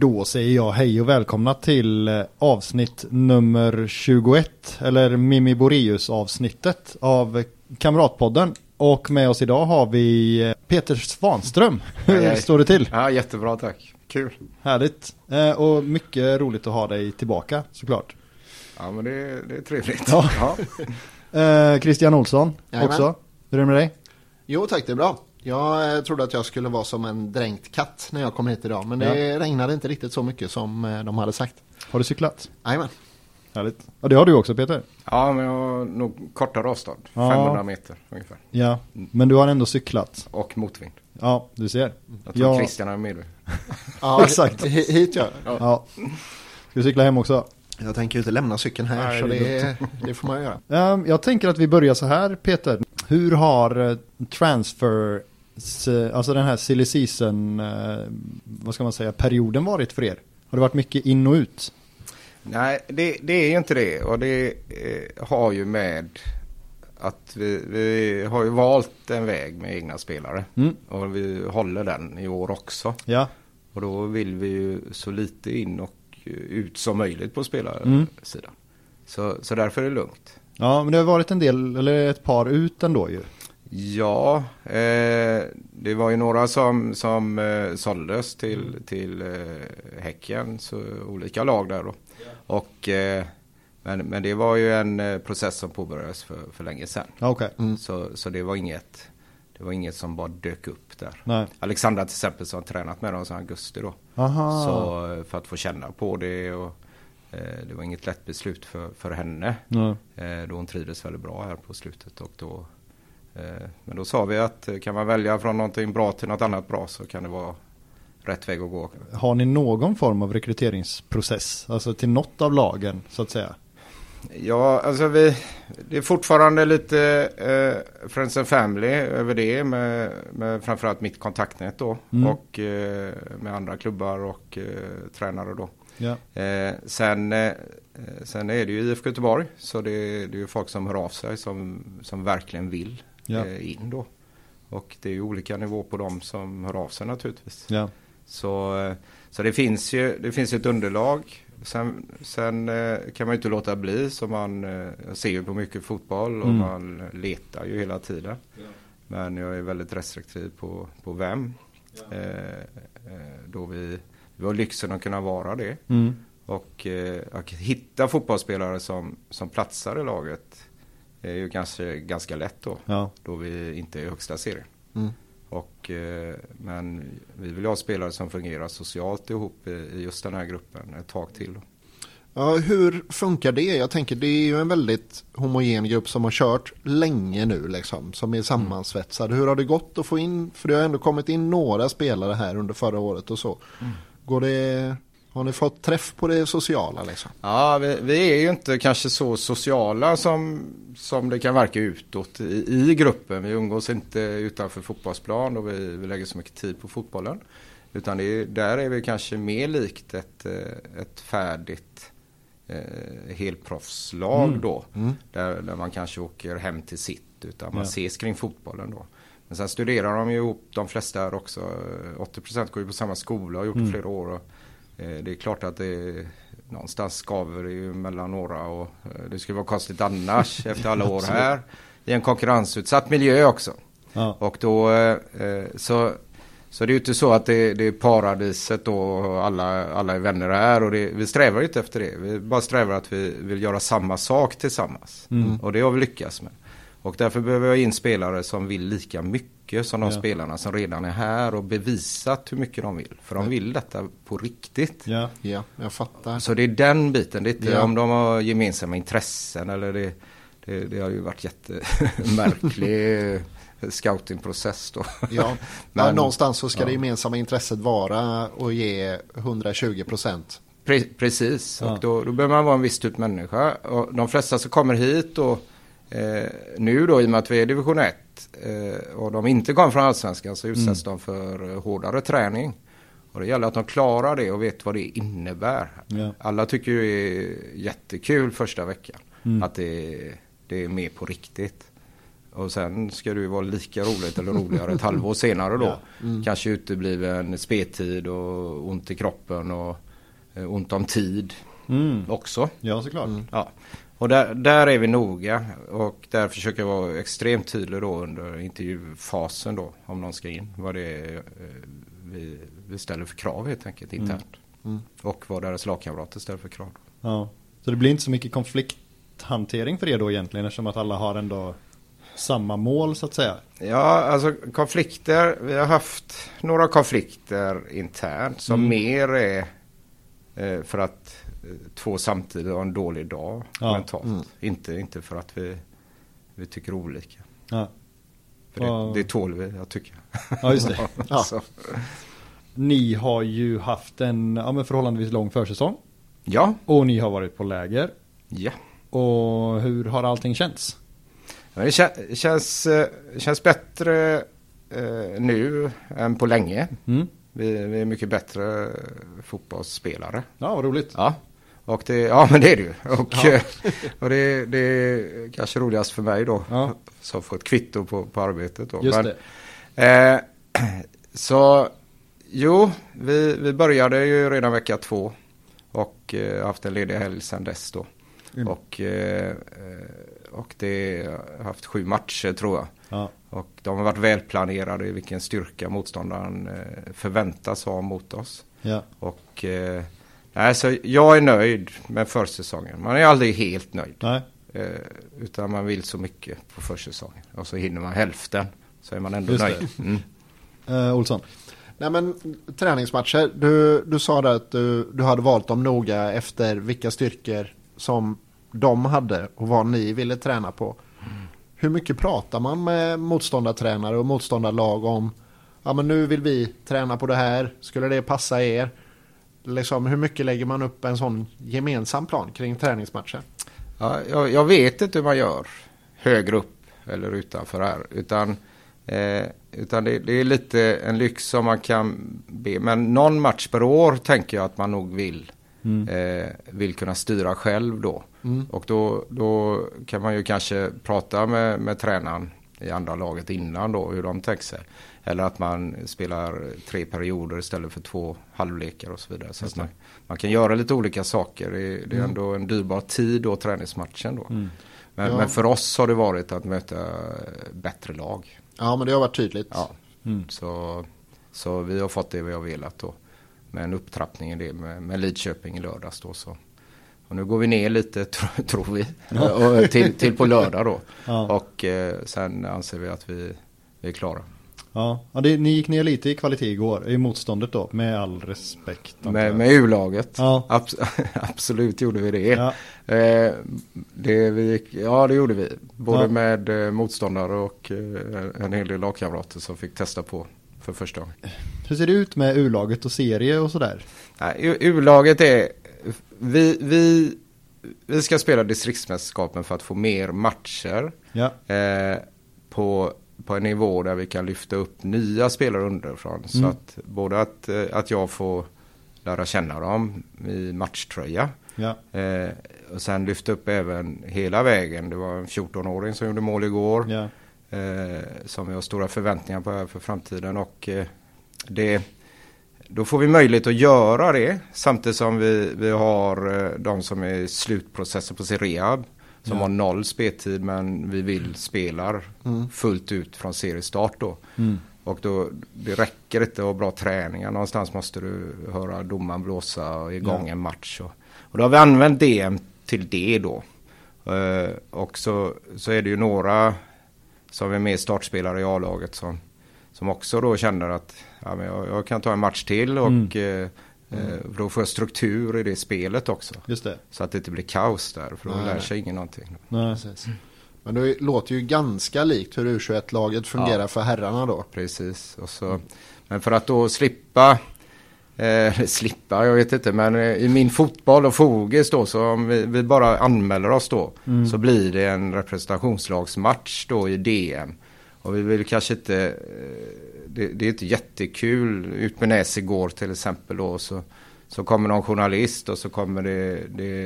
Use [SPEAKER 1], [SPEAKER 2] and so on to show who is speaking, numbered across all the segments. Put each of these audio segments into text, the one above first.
[SPEAKER 1] Då säger jag hej och välkomna till eh, avsnitt nummer 21 eller Mimi Boreus avsnittet av Kamratpodden. Och med oss idag har vi eh, Peter Svanström. Hur står det till?
[SPEAKER 2] Ja, jättebra tack. Kul.
[SPEAKER 1] Härligt. Eh, Och mycket roligt att ha dig tillbaka såklart.
[SPEAKER 2] Ja, men det, det är trevligt.
[SPEAKER 1] Ja.
[SPEAKER 2] Ja.
[SPEAKER 1] Christian Olsson
[SPEAKER 3] Jajamän.
[SPEAKER 1] också. Hur är det med dig?
[SPEAKER 3] Jo tack, det är bra. Jag trodde att jag skulle vara som en dränkt katt när jag kom hit idag. Men det regnade inte riktigt så mycket som eh, de hade sagt.
[SPEAKER 1] Har du cyklat?
[SPEAKER 3] Jajamän.
[SPEAKER 1] Härligt. Ja det har du också Peter.
[SPEAKER 2] ja, men jag har nog kortare avstånd.
[SPEAKER 1] Ja.
[SPEAKER 2] 500 meter ungefär.
[SPEAKER 1] Ja, men du har ändå cyklat.
[SPEAKER 2] Och motvind.
[SPEAKER 1] Ja, du ser.
[SPEAKER 2] Jag tror
[SPEAKER 1] Ja.
[SPEAKER 2] Christian är med nu.
[SPEAKER 3] Ja,
[SPEAKER 1] Exakt.
[SPEAKER 3] hi- Hit ja.
[SPEAKER 1] Ja. Ska du cykla hem också?
[SPEAKER 3] Jag tänker ju inte lämna cykeln här
[SPEAKER 2] Nej,
[SPEAKER 3] så
[SPEAKER 2] det är
[SPEAKER 3] det, får man göra.
[SPEAKER 1] Ehm, Jag tänker att vi börjar så här Peter. Hur har eh, transfer, alltså den här silly season, eh, vad ska man säga, perioden varit för er? Har det varit mycket in och ut?
[SPEAKER 2] Nej, det, det är ju inte det. Och det eh, har ju med att vi, vi har ju valt en väg med egna spelare.
[SPEAKER 1] Mm.
[SPEAKER 2] Och vi håller den i år också.
[SPEAKER 1] Ja,
[SPEAKER 2] Och då vill vi ju så lite in och ut som möjligt på
[SPEAKER 1] Mm.
[SPEAKER 2] spelarsidan. Så, så därför är det lugnt.
[SPEAKER 1] ja men det har varit en del, eller ett par ut ändå ju.
[SPEAKER 2] Ja, eh, det var ju några som, som eh, såldes till, till eh, Häcken, så olika lag där då. Och, eh, men, men det var ju en eh, process som påbörjades för, för länge sedan.
[SPEAKER 1] Ja, okej.
[SPEAKER 2] Så, så det var inget det var inget som bara dök upp där.
[SPEAKER 1] Nej.
[SPEAKER 2] Alexandra till exempel som har tränat med dem sedan augusti då.
[SPEAKER 1] Aha.
[SPEAKER 2] Så eh, för att få känna på det och eh, det var inget lätt beslut för, för henne. Eh, då hon trivdes väldigt bra här på slutet. Och då, men då sa vi att eh, kan man välja från någonting bra till något annat bra så kan det vara rätt väg att gå.
[SPEAKER 1] Har ni någon form av rekryteringsprocess? Alltså till något av lagen så att säga?
[SPEAKER 2] Ja, alltså vi, det är fortfarande lite eh, Friends and Family över det med, med framförallt mitt kontaktnät då.
[SPEAKER 1] Mm.
[SPEAKER 2] Och eh, med andra klubbar och eh, tränare då.
[SPEAKER 1] Ja.
[SPEAKER 2] Eh, sen, eh, sen är det ju IFK Göteborg. Så det, det är ju folk som hör av sig som, som verkligen vill
[SPEAKER 1] Ja.
[SPEAKER 2] eh, in då. Och det är ju olika nivå på dem som hör av sig naturligtvis.
[SPEAKER 1] Ja.
[SPEAKER 2] Så, eh, så det finns ju det finns ett underlag. Sen, sen eh, kan man ju inte låta bli. Så man ser ju på mycket fotboll och
[SPEAKER 1] Mm.
[SPEAKER 2] man letar ju hela tiden. Men jag är väldigt restriktiv på, på vem. Eh, då vi, vi har lyxen att kunna vara det.
[SPEAKER 1] Mm.
[SPEAKER 2] Och eh, att hitta fotbollsspelare som, som platsar i laget är ju kanske ganska lätt då.
[SPEAKER 1] Ja.
[SPEAKER 2] Då vi inte är i högsta serien.
[SPEAKER 3] Mm.
[SPEAKER 2] Och, eh, men vi vill ha spelare som fungerar socialt ihop i, just den här gruppen ett tag till. Då.
[SPEAKER 3] Ja, hur funkar det? Jag tänker det är ju en väldigt homogen grupp som har kört länge nu liksom. Som är sammansvetsad. Hur har det gått att få in? För det har ändå kommit in några spelare här under förra året och så. Går det... Har ni fått träff på det sociala liksom?
[SPEAKER 2] Ja, vi, vi är ju inte kanske så sociala som, som det kan verka utåt i, i gruppen. Vi umgås inte utanför fotbollsplan och vi, vi lägger så mycket tid på fotbollen. Utan det är, där är vi kanske mer likt ett, eh, ett färdigt eh, helproffslag då. Där, där man kanske åker hem till sitt. Utan man
[SPEAKER 1] Ja.
[SPEAKER 2] ses kring fotbollen då. Men sen studerar de ju ihop, de flesta här också. Eh, 80% går ju på samma skola och har gjort i flera år. Och, det är klart att det någonstans skaver det ju mellan några och eh, det skulle vara konstigt annars efter alla år här. I en konkurrensutsatt miljö också.
[SPEAKER 1] Ja.
[SPEAKER 2] Och då eh, eh, så, så det är ju inte så att det, det är paradiset och alla, alla är vänner här och det, vi strävar ju inte efter det. Vi bara strävar att vi vill göra samma sak tillsammans.
[SPEAKER 1] Mm.
[SPEAKER 2] Och det har vi lyckats med. Och därför behöver jag in spelare som vill lika mycket som de
[SPEAKER 1] Ja.
[SPEAKER 2] spelarna som redan är här och bevisat hur mycket de vill. För de vill detta på riktigt.
[SPEAKER 1] Ja.
[SPEAKER 3] Ja, jag fattar.
[SPEAKER 2] Så det är den biten. Det är inte
[SPEAKER 3] Ja.
[SPEAKER 2] om de har gemensamma intressen eller det, det, det har ju varit jättemärklig scoutingprocess då.
[SPEAKER 3] Ja, ja,
[SPEAKER 2] Men-
[SPEAKER 3] någonstans så ska det
[SPEAKER 2] ja.
[SPEAKER 3] gemensamma intresset vara att ge 120 procent
[SPEAKER 2] Pre- precis,
[SPEAKER 1] Ja.
[SPEAKER 2] och då, då behöver man vara en viss typ människa. Och de flesta som kommer hit och eh, nu då i och med att vi är division 1 eh, och de inte kommer från allsvenskan så utsätts de för eh, hårdare träning. Och det gäller att de klarar det och vet vad det innebär.
[SPEAKER 1] Ja.
[SPEAKER 2] Alla tycker ju det är jättekul första veckan. Att det, det är mer på riktigt. Och sen ska det ju vara lika roligt eller roligare ett halvår senare då. Kanske utebliven speltid och ont i kroppen och eh, ont om tid
[SPEAKER 1] Mm.
[SPEAKER 2] också.
[SPEAKER 1] Ja, såklart.
[SPEAKER 2] Ja. Och där, där är vi noga och där försöker jag vara extremt tydlig då under intervjufasen då om någon ska in. Vad det är eh, vi, vi ställer för krav helt enkelt internt. Och vad deras lagkamrater ställer för krav.
[SPEAKER 1] Ja. Så det blir inte så mycket konflikthantering för er då egentligen eftersom att alla har ändå samma mål så att säga.
[SPEAKER 2] Ja, alltså konflikter. Vi har haft några konflikter internt som
[SPEAKER 1] Mm.
[SPEAKER 2] mer är eh, för att två samtidigt har en dålig dag
[SPEAKER 1] Ja.
[SPEAKER 2] mentalt. Inte, inte för att vi, vi tycker olika.
[SPEAKER 1] Ja.
[SPEAKER 2] För det, det tål vi, jag tycker.
[SPEAKER 1] Ja, just det.
[SPEAKER 3] Ja.
[SPEAKER 2] Så.
[SPEAKER 1] Ni har ju haft en ja, men förhållandevis lång försäsong.
[SPEAKER 2] Ja,
[SPEAKER 1] Och ni har varit på läger.
[SPEAKER 2] ja.
[SPEAKER 1] Och hur har allting känts?
[SPEAKER 2] Ja, Det kä- känns, eh, känns bättre eh, nu än på länge.
[SPEAKER 1] Mm.
[SPEAKER 2] Vi, vi är mycket bättre fotbollsspelare.
[SPEAKER 1] Ja, vad roligt.
[SPEAKER 2] Ja, och det, ja men det är det ju. Och, eh, och det, det är kanske roligast för mig då.
[SPEAKER 1] Ja.
[SPEAKER 2] Som får ett kvitto på, på arbetet då.
[SPEAKER 1] Just
[SPEAKER 2] men,
[SPEAKER 1] det.
[SPEAKER 2] Eh, så jo, vi, vi började ju redan vecka två. Och eh, haft en ledig helg sedan dess då.
[SPEAKER 1] Mm.
[SPEAKER 2] Och, eh, eh, och det har haft sju matcher tror jag.
[SPEAKER 1] Ja.
[SPEAKER 2] Och de har varit välplanerade i vilken styrka motståndaren eh, förväntas ha mot oss.
[SPEAKER 1] Ja.
[SPEAKER 2] Och eh, nej, så jag är nöjd med försäsongen. Man är aldrig helt nöjd.
[SPEAKER 1] Nej.
[SPEAKER 2] Eh, utan man vill så mycket på försäsongen. Och så hinner man hälften. Så är man ändå
[SPEAKER 1] Just
[SPEAKER 2] nöjd. Mm.
[SPEAKER 1] Eh, Olsson.
[SPEAKER 3] Nej men träningsmatcher, du, du sa där att du, du hade valt dem noga efter vilka styrkor som de hade och vad ni ville träna på. Hur mycket pratar man med motståndartränare och motståndarlag om ja men nu vill vi träna på det här, skulle det passa er? Liksom, hur mycket lägger man upp en sån gemensam plan kring träningsmatcher?
[SPEAKER 2] Ja, jag, jag vet inte hur man gör högre upp eller utanför här. Utan, eh, utan det, det är lite en lyx som man kan be. Men någon match per år tänker jag att man nog vill. Eh, vill kunna styra själv då. Och då, då kan man ju kanske prata med, med tränaren i andra laget innan då hur de tänker sig. Eller att man spelar tre perioder istället för två halvlekar och så vidare. Så man, man kan göra lite olika saker. Det är, det är ändå en dyrbar tid då, träningsmatchen då. Men,
[SPEAKER 3] Ja.
[SPEAKER 2] men för oss har det varit att möta bättre lag.
[SPEAKER 3] Ja men det har varit tydligt.
[SPEAKER 2] Ja. Så, så vi har fått det vi har velat då. Med en upptrappning i det med, med Lidköping i lördags då. Så. Och nu går vi ner lite tro, tror vi. Och till, till på lördag då.
[SPEAKER 1] Ja.
[SPEAKER 2] Och eh, sen anser vi att vi, vi är klara.
[SPEAKER 1] Ja, ja det, ni gick ner lite i kvalitet igår, i motståndet då, med all respekt.
[SPEAKER 2] Med, med U-laget.
[SPEAKER 1] Ja.
[SPEAKER 2] Abs- absolut gjorde vi det.
[SPEAKER 1] Ja.
[SPEAKER 2] Eh, det vi gick, ja det gjorde vi. Både
[SPEAKER 1] Ja.
[SPEAKER 2] med eh, motståndare och eh, en hel del lagkamrater som fick testa på för första gången.
[SPEAKER 1] Hur ser det ut med U-laget och serie och sådär?
[SPEAKER 2] U-laget är, vi, vi, vi ska spela distriktsmästerskapen för att få mer matcher
[SPEAKER 1] Ja,
[SPEAKER 2] eh, på, på en nivå där vi kan lyfta upp nya spelare underifrån. Så
[SPEAKER 1] Mm.
[SPEAKER 2] att både att, eh, att jag får lära känna dem i matchtröja.
[SPEAKER 1] ja,
[SPEAKER 2] Eh, och sen lyfta upp även hela vägen. Det var en 14-åring som gjorde mål igår.
[SPEAKER 1] ja,
[SPEAKER 2] Eh, som vi har stora förväntningar på för framtiden. Och eh, det, då får vi möjlighet att göra det. Samtidigt som vi, vi har eh, de som är i slutprocessen på sin rehab. Som
[SPEAKER 1] Ja.
[SPEAKER 2] har noll speltid men vi vill spelar fullt ut från seriestart då.
[SPEAKER 1] mm.
[SPEAKER 2] Och då, det räcker inte att ha bra träningar. Någonstans måste du höra domaren blåsa igång
[SPEAKER 1] Ja.
[SPEAKER 2] en match. Och, och då har vi använt DM till det då. Eh, och så, så är det ju några som är med startspelare i A-laget som, som också då känner att ja, men jag, jag kan ta en match till och
[SPEAKER 1] Mm.
[SPEAKER 2] eh, eh, då får jag struktur i det spelet också.
[SPEAKER 1] just det.
[SPEAKER 2] Så att det inte blir kaos där, för då
[SPEAKER 3] Nej.
[SPEAKER 2] lär sig ingen någonting.
[SPEAKER 1] Nej.
[SPEAKER 3] Men det låter ju ganska likt hur U21-laget fungerar
[SPEAKER 2] Ja.
[SPEAKER 3] för herrarna då.
[SPEAKER 2] Precis. Och så, Men för att då slippa Eh, slippa, jag vet inte, men eh, i min fotboll och Fogis då, så om vi, vi bara anmäler oss då,
[SPEAKER 1] Mm.
[SPEAKER 2] så blir det en representationslagsmatch då i DM. Och vi vill kanske inte, eh, det, det är inte jättekul, ut med Näs igår till exempel då, så, så kommer någon journalist och så kommer det, det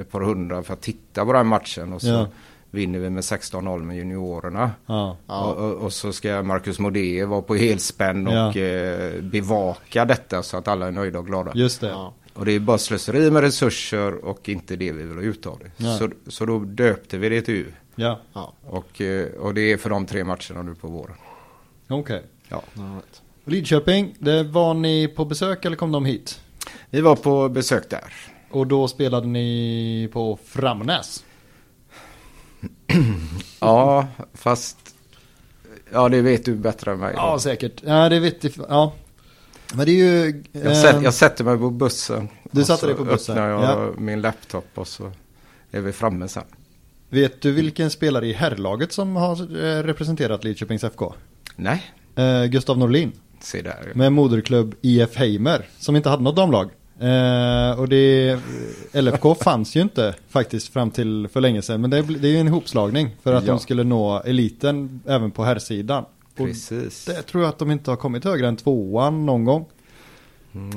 [SPEAKER 2] ett par hundra för att titta på den matchen och så
[SPEAKER 1] Ja.
[SPEAKER 2] vinner vi med 16-0 med juniorerna.
[SPEAKER 1] Ja.
[SPEAKER 2] Och, och, och så ska Marcus Modé vara på helspänn och
[SPEAKER 1] Ja.
[SPEAKER 2] eh, bevaka detta så att alla är nöjda och glada.
[SPEAKER 1] Just det.
[SPEAKER 3] Ja.
[SPEAKER 2] Och det är bara slöseri med resurser och inte det vi vill ha ut av det. Så, så då döpte vi det till U.
[SPEAKER 1] Ja.
[SPEAKER 2] Och, eh, och det är för de tre matcherna nu på våren.
[SPEAKER 1] okej.
[SPEAKER 2] Ja.
[SPEAKER 1] Lidköping, det var ni på besök eller kom de hit?
[SPEAKER 2] Vi var på besök där.
[SPEAKER 1] Och då spelade ni på Framnäs?
[SPEAKER 2] Ja, fast... Ja, det vet du bättre än mig. då.
[SPEAKER 1] Ja, säkert. Ja, det vet jag. Ja. Men det är ju...
[SPEAKER 2] jag,
[SPEAKER 1] eh,
[SPEAKER 2] sätter, jag sätter mig på bussen.
[SPEAKER 1] Du satte
[SPEAKER 2] så
[SPEAKER 1] dig på bussen,
[SPEAKER 2] öppnar jag
[SPEAKER 1] ja.
[SPEAKER 2] min laptop och så är vi framme sen.
[SPEAKER 1] Vet du vilken spelare i herrlaget som har eh, representerat Lidköpings FK?
[SPEAKER 2] Nej,
[SPEAKER 1] Eh, Gustav Norlin.
[SPEAKER 2] se där.
[SPEAKER 1] Med moderklubb IF Heimer. Som inte hade något damlag. Eh, och det, LFK fanns ju inte faktiskt fram till för länge sedan. Men det, det är ju en ihopslagning för att
[SPEAKER 2] Ja.
[SPEAKER 1] de skulle nå eliten även på herrsidan.
[SPEAKER 2] Precis.
[SPEAKER 1] det tror jag att de inte har kommit högre än tvåan någon gång.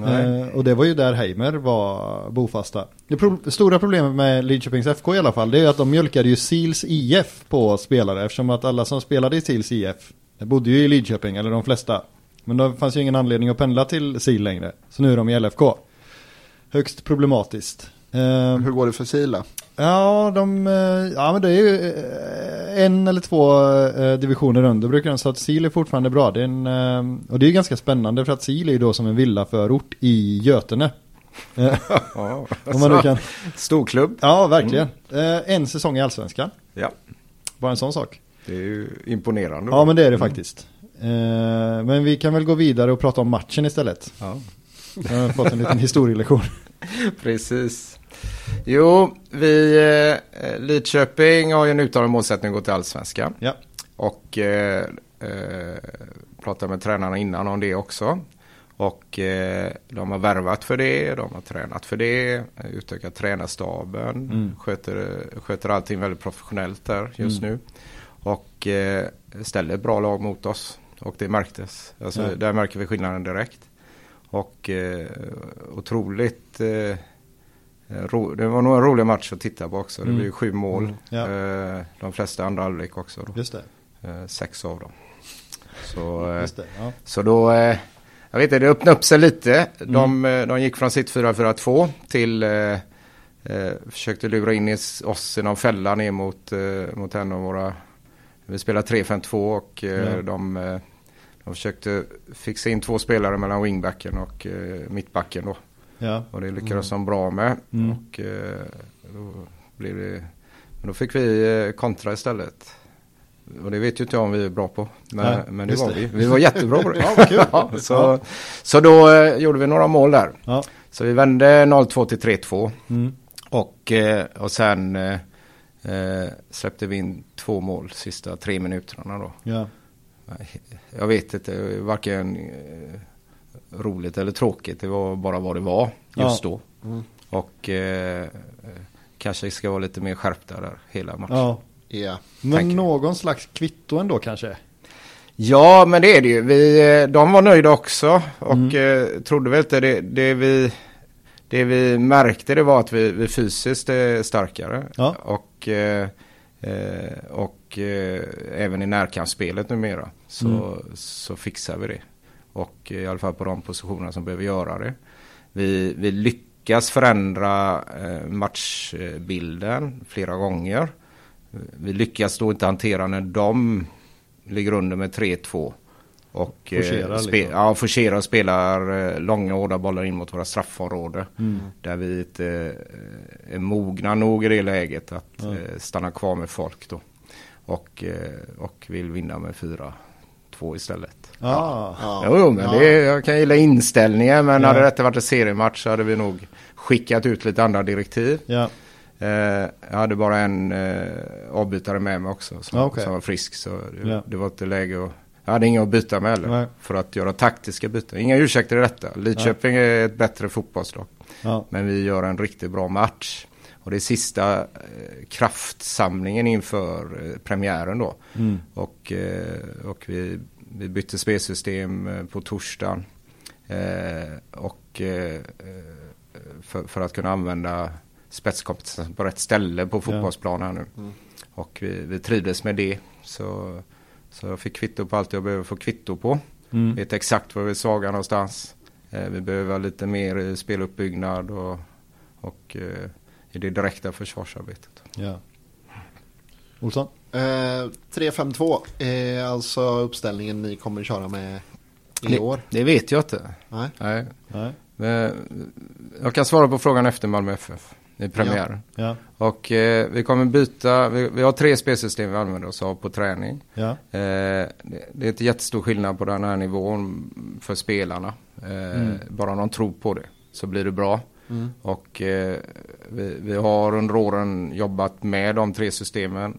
[SPEAKER 1] Eh, och det var ju där Heimer var bofasta. Det pro stora problemet med Lidköpings FK i alla fall, det är att de mjölkade ju Sils IF på spelare eftersom att alla som spelade i Sils IF bodde ju i Lidköping, eller de flesta. Men då fanns ju ingen anledning att pendla till Sil längre. Så nu är de i LFK. Högst problematiskt. Eh,
[SPEAKER 3] Hur går det för Sila?
[SPEAKER 1] Ja, de, eh, ja men det är ju eh, en eller två eh, divisioner under brukar de, så att Sil är fortfarande bra. Det är en, eh, och det är ju ganska spännande för att Sil är ju då som en villaförort i Götene.
[SPEAKER 2] Ja,
[SPEAKER 1] Om man nu kan.
[SPEAKER 2] Storklubb.
[SPEAKER 1] Ja, verkligen. Eh, En säsong i Allsvenskan.
[SPEAKER 2] Ja,
[SPEAKER 1] Bara en sån sak.
[SPEAKER 2] Det är ju imponerande.
[SPEAKER 1] Ja, men det är det faktiskt. Eh, Men vi kan väl gå vidare och prata om matchen istället.
[SPEAKER 2] Ja,
[SPEAKER 1] Jag har fått en liten historielektion.
[SPEAKER 2] precis. Jo, vi, eh, Lidköping har ju en uttalad målsättning att gå till Allsvenskan.
[SPEAKER 1] Ja.
[SPEAKER 2] Och eh, eh, pratade med tränarna innan om det också. Och eh, de har värvat för det, de har tränat för det, utökat tränarstaben,
[SPEAKER 1] Mm.
[SPEAKER 2] sköter, sköter allting väldigt professionellt där just nu. Och eh, ställer ett bra lag mot oss. Och det märktes. Alltså,
[SPEAKER 1] Ja.
[SPEAKER 2] Där märker vi skillnaden direkt. Och eh, otroligt... Eh, ro, det var nog en rolig match att titta på också. Det
[SPEAKER 1] Mm.
[SPEAKER 2] blev ju sju mål.
[SPEAKER 1] Mm, ja.
[SPEAKER 2] Eh, de flesta andra halvlek också. Då.
[SPEAKER 1] Just det.
[SPEAKER 2] Eh, sex av dem. Så, eh,
[SPEAKER 1] Just det. Ja.
[SPEAKER 2] så då, jag vet inte, det öppnade upp sig lite.
[SPEAKER 1] Mm.
[SPEAKER 2] De, eh, de gick från sitt 4-4-2 till, försökte lura in oss i någon fälla ner mot, mot en av våra, vi spelar 3-5-2 och
[SPEAKER 1] Ja.
[SPEAKER 2] de, eh, de försökte fixa in två spelare mellan wingbacken och eh, mittbacken då.
[SPEAKER 1] ja.
[SPEAKER 2] Och det lyckades de bra med.
[SPEAKER 1] Mm.
[SPEAKER 2] Och då blev det, men då fick vi kontra istället. Och det vet ju inte jag om vi är bra på. Men,
[SPEAKER 1] Nej,
[SPEAKER 2] men det var
[SPEAKER 1] det.
[SPEAKER 2] vi. Vi var jättebra på det.
[SPEAKER 1] Ja, vad kul.
[SPEAKER 2] Ja, så, så då eh, gjorde vi några mål där.
[SPEAKER 1] Ja.
[SPEAKER 2] Så vi vände 0-2 till 3-2.
[SPEAKER 1] Mm.
[SPEAKER 2] Och, eh, och sen eh, eh, släppte vi in två mål sista tre minuterna då.
[SPEAKER 1] Ja.
[SPEAKER 2] Jag vet inte, varken eh, roligt eller tråkigt. Det var bara vad det var just
[SPEAKER 1] Ja.
[SPEAKER 2] då.
[SPEAKER 3] Mm.
[SPEAKER 2] Och eh, kanske ska vara lite mer skärpta där hela matchen.
[SPEAKER 1] ja.
[SPEAKER 3] Ja.
[SPEAKER 1] Men
[SPEAKER 2] Tänker.
[SPEAKER 1] någon slags kvitto ändå kanske?
[SPEAKER 2] Ja, men det är det ju. Vi, eh, de var nöjda också och eh, trodde väl inte det, det vi det vi märkte det var att vi, vi fysiskt är starkare
[SPEAKER 1] Ja.
[SPEAKER 2] och, eh, eh, och eh, även i närkampsspelet numera så,
[SPEAKER 1] Mm.
[SPEAKER 2] så fixar vi det. Och i alla fall på de positionerna som behöver göra det. Vi, vi lyckas förändra eh, matchbilden flera gånger. Vi lyckas då inte hantera när de ligger under med 3-2. Och
[SPEAKER 1] Forcerar
[SPEAKER 2] eh,
[SPEAKER 1] liksom.
[SPEAKER 2] ja, forcerar och spelar eh, långa hårda bollar in mot våra straffområde.
[SPEAKER 1] Mm.
[SPEAKER 2] Där vi inte eh, är mogna nog i det läget att eh, stanna kvar med folk då. Och, och vill vinna med 4-2 istället.
[SPEAKER 1] Ah.
[SPEAKER 3] Ja.
[SPEAKER 2] Jo, jo, men
[SPEAKER 3] Ja.
[SPEAKER 2] det, jag kan gilla inställningen men
[SPEAKER 1] Ja.
[SPEAKER 2] hade detta varit en seriematch så hade vi nog skickat ut lite andra direktiv.
[SPEAKER 1] Ja.
[SPEAKER 2] Eh, jag hade bara en eh, avbytare med mig också som,
[SPEAKER 1] okej.
[SPEAKER 2] som var frisk så det,
[SPEAKER 1] Ja.
[SPEAKER 2] det var inte läge att... Jag hade inga att byta med heller.
[SPEAKER 1] Nej.
[SPEAKER 2] För att göra taktiska byten. Inga ursäkter i detta. Lidköping är ett bättre fotbollslag.
[SPEAKER 1] Ja.
[SPEAKER 2] Men vi gör en riktigt bra match. Och det är sista eh, kraftsamlingen inför eh, premiären då.
[SPEAKER 1] Mm.
[SPEAKER 2] Och, eh, och vi, vi bytte spelsystem eh, på torsdagen. Eh, och eh, för, för att kunna använda spetskompetensen på rätt ställe på fotbollsplanen nu. Och vi, vi trivdes med det. Så, så jag fick kvitto på allt jag behöver få kvitto på.
[SPEAKER 1] Mm.
[SPEAKER 2] Vet exakt var vi är svaga någonstans. Eh, vi behöver lite mer i speluppbyggnad och, och eh, i det direkta försvarsarbetet.
[SPEAKER 1] Ja. Olsson?
[SPEAKER 3] Eh, 3-5-2 är alltså uppställningen ni kommer köra med i
[SPEAKER 2] Det,
[SPEAKER 3] år.
[SPEAKER 2] det vet jag inte.
[SPEAKER 3] Nej.
[SPEAKER 2] Nej.
[SPEAKER 1] Nej.
[SPEAKER 2] Men jag kan svara på frågan efter Malmö FF i premiären.
[SPEAKER 1] Ja.
[SPEAKER 2] Och eh, vi kommer byta, vi, vi har tre spelsystem vi använder oss av på träning.
[SPEAKER 1] Ja.
[SPEAKER 2] Eh, det, det är inte jättestor skillnad på den här nivån för spelarna. Eh, Bara de tror på det så blir det bra. Och eh, vi, vi har under åren jobbat med de tre systemen.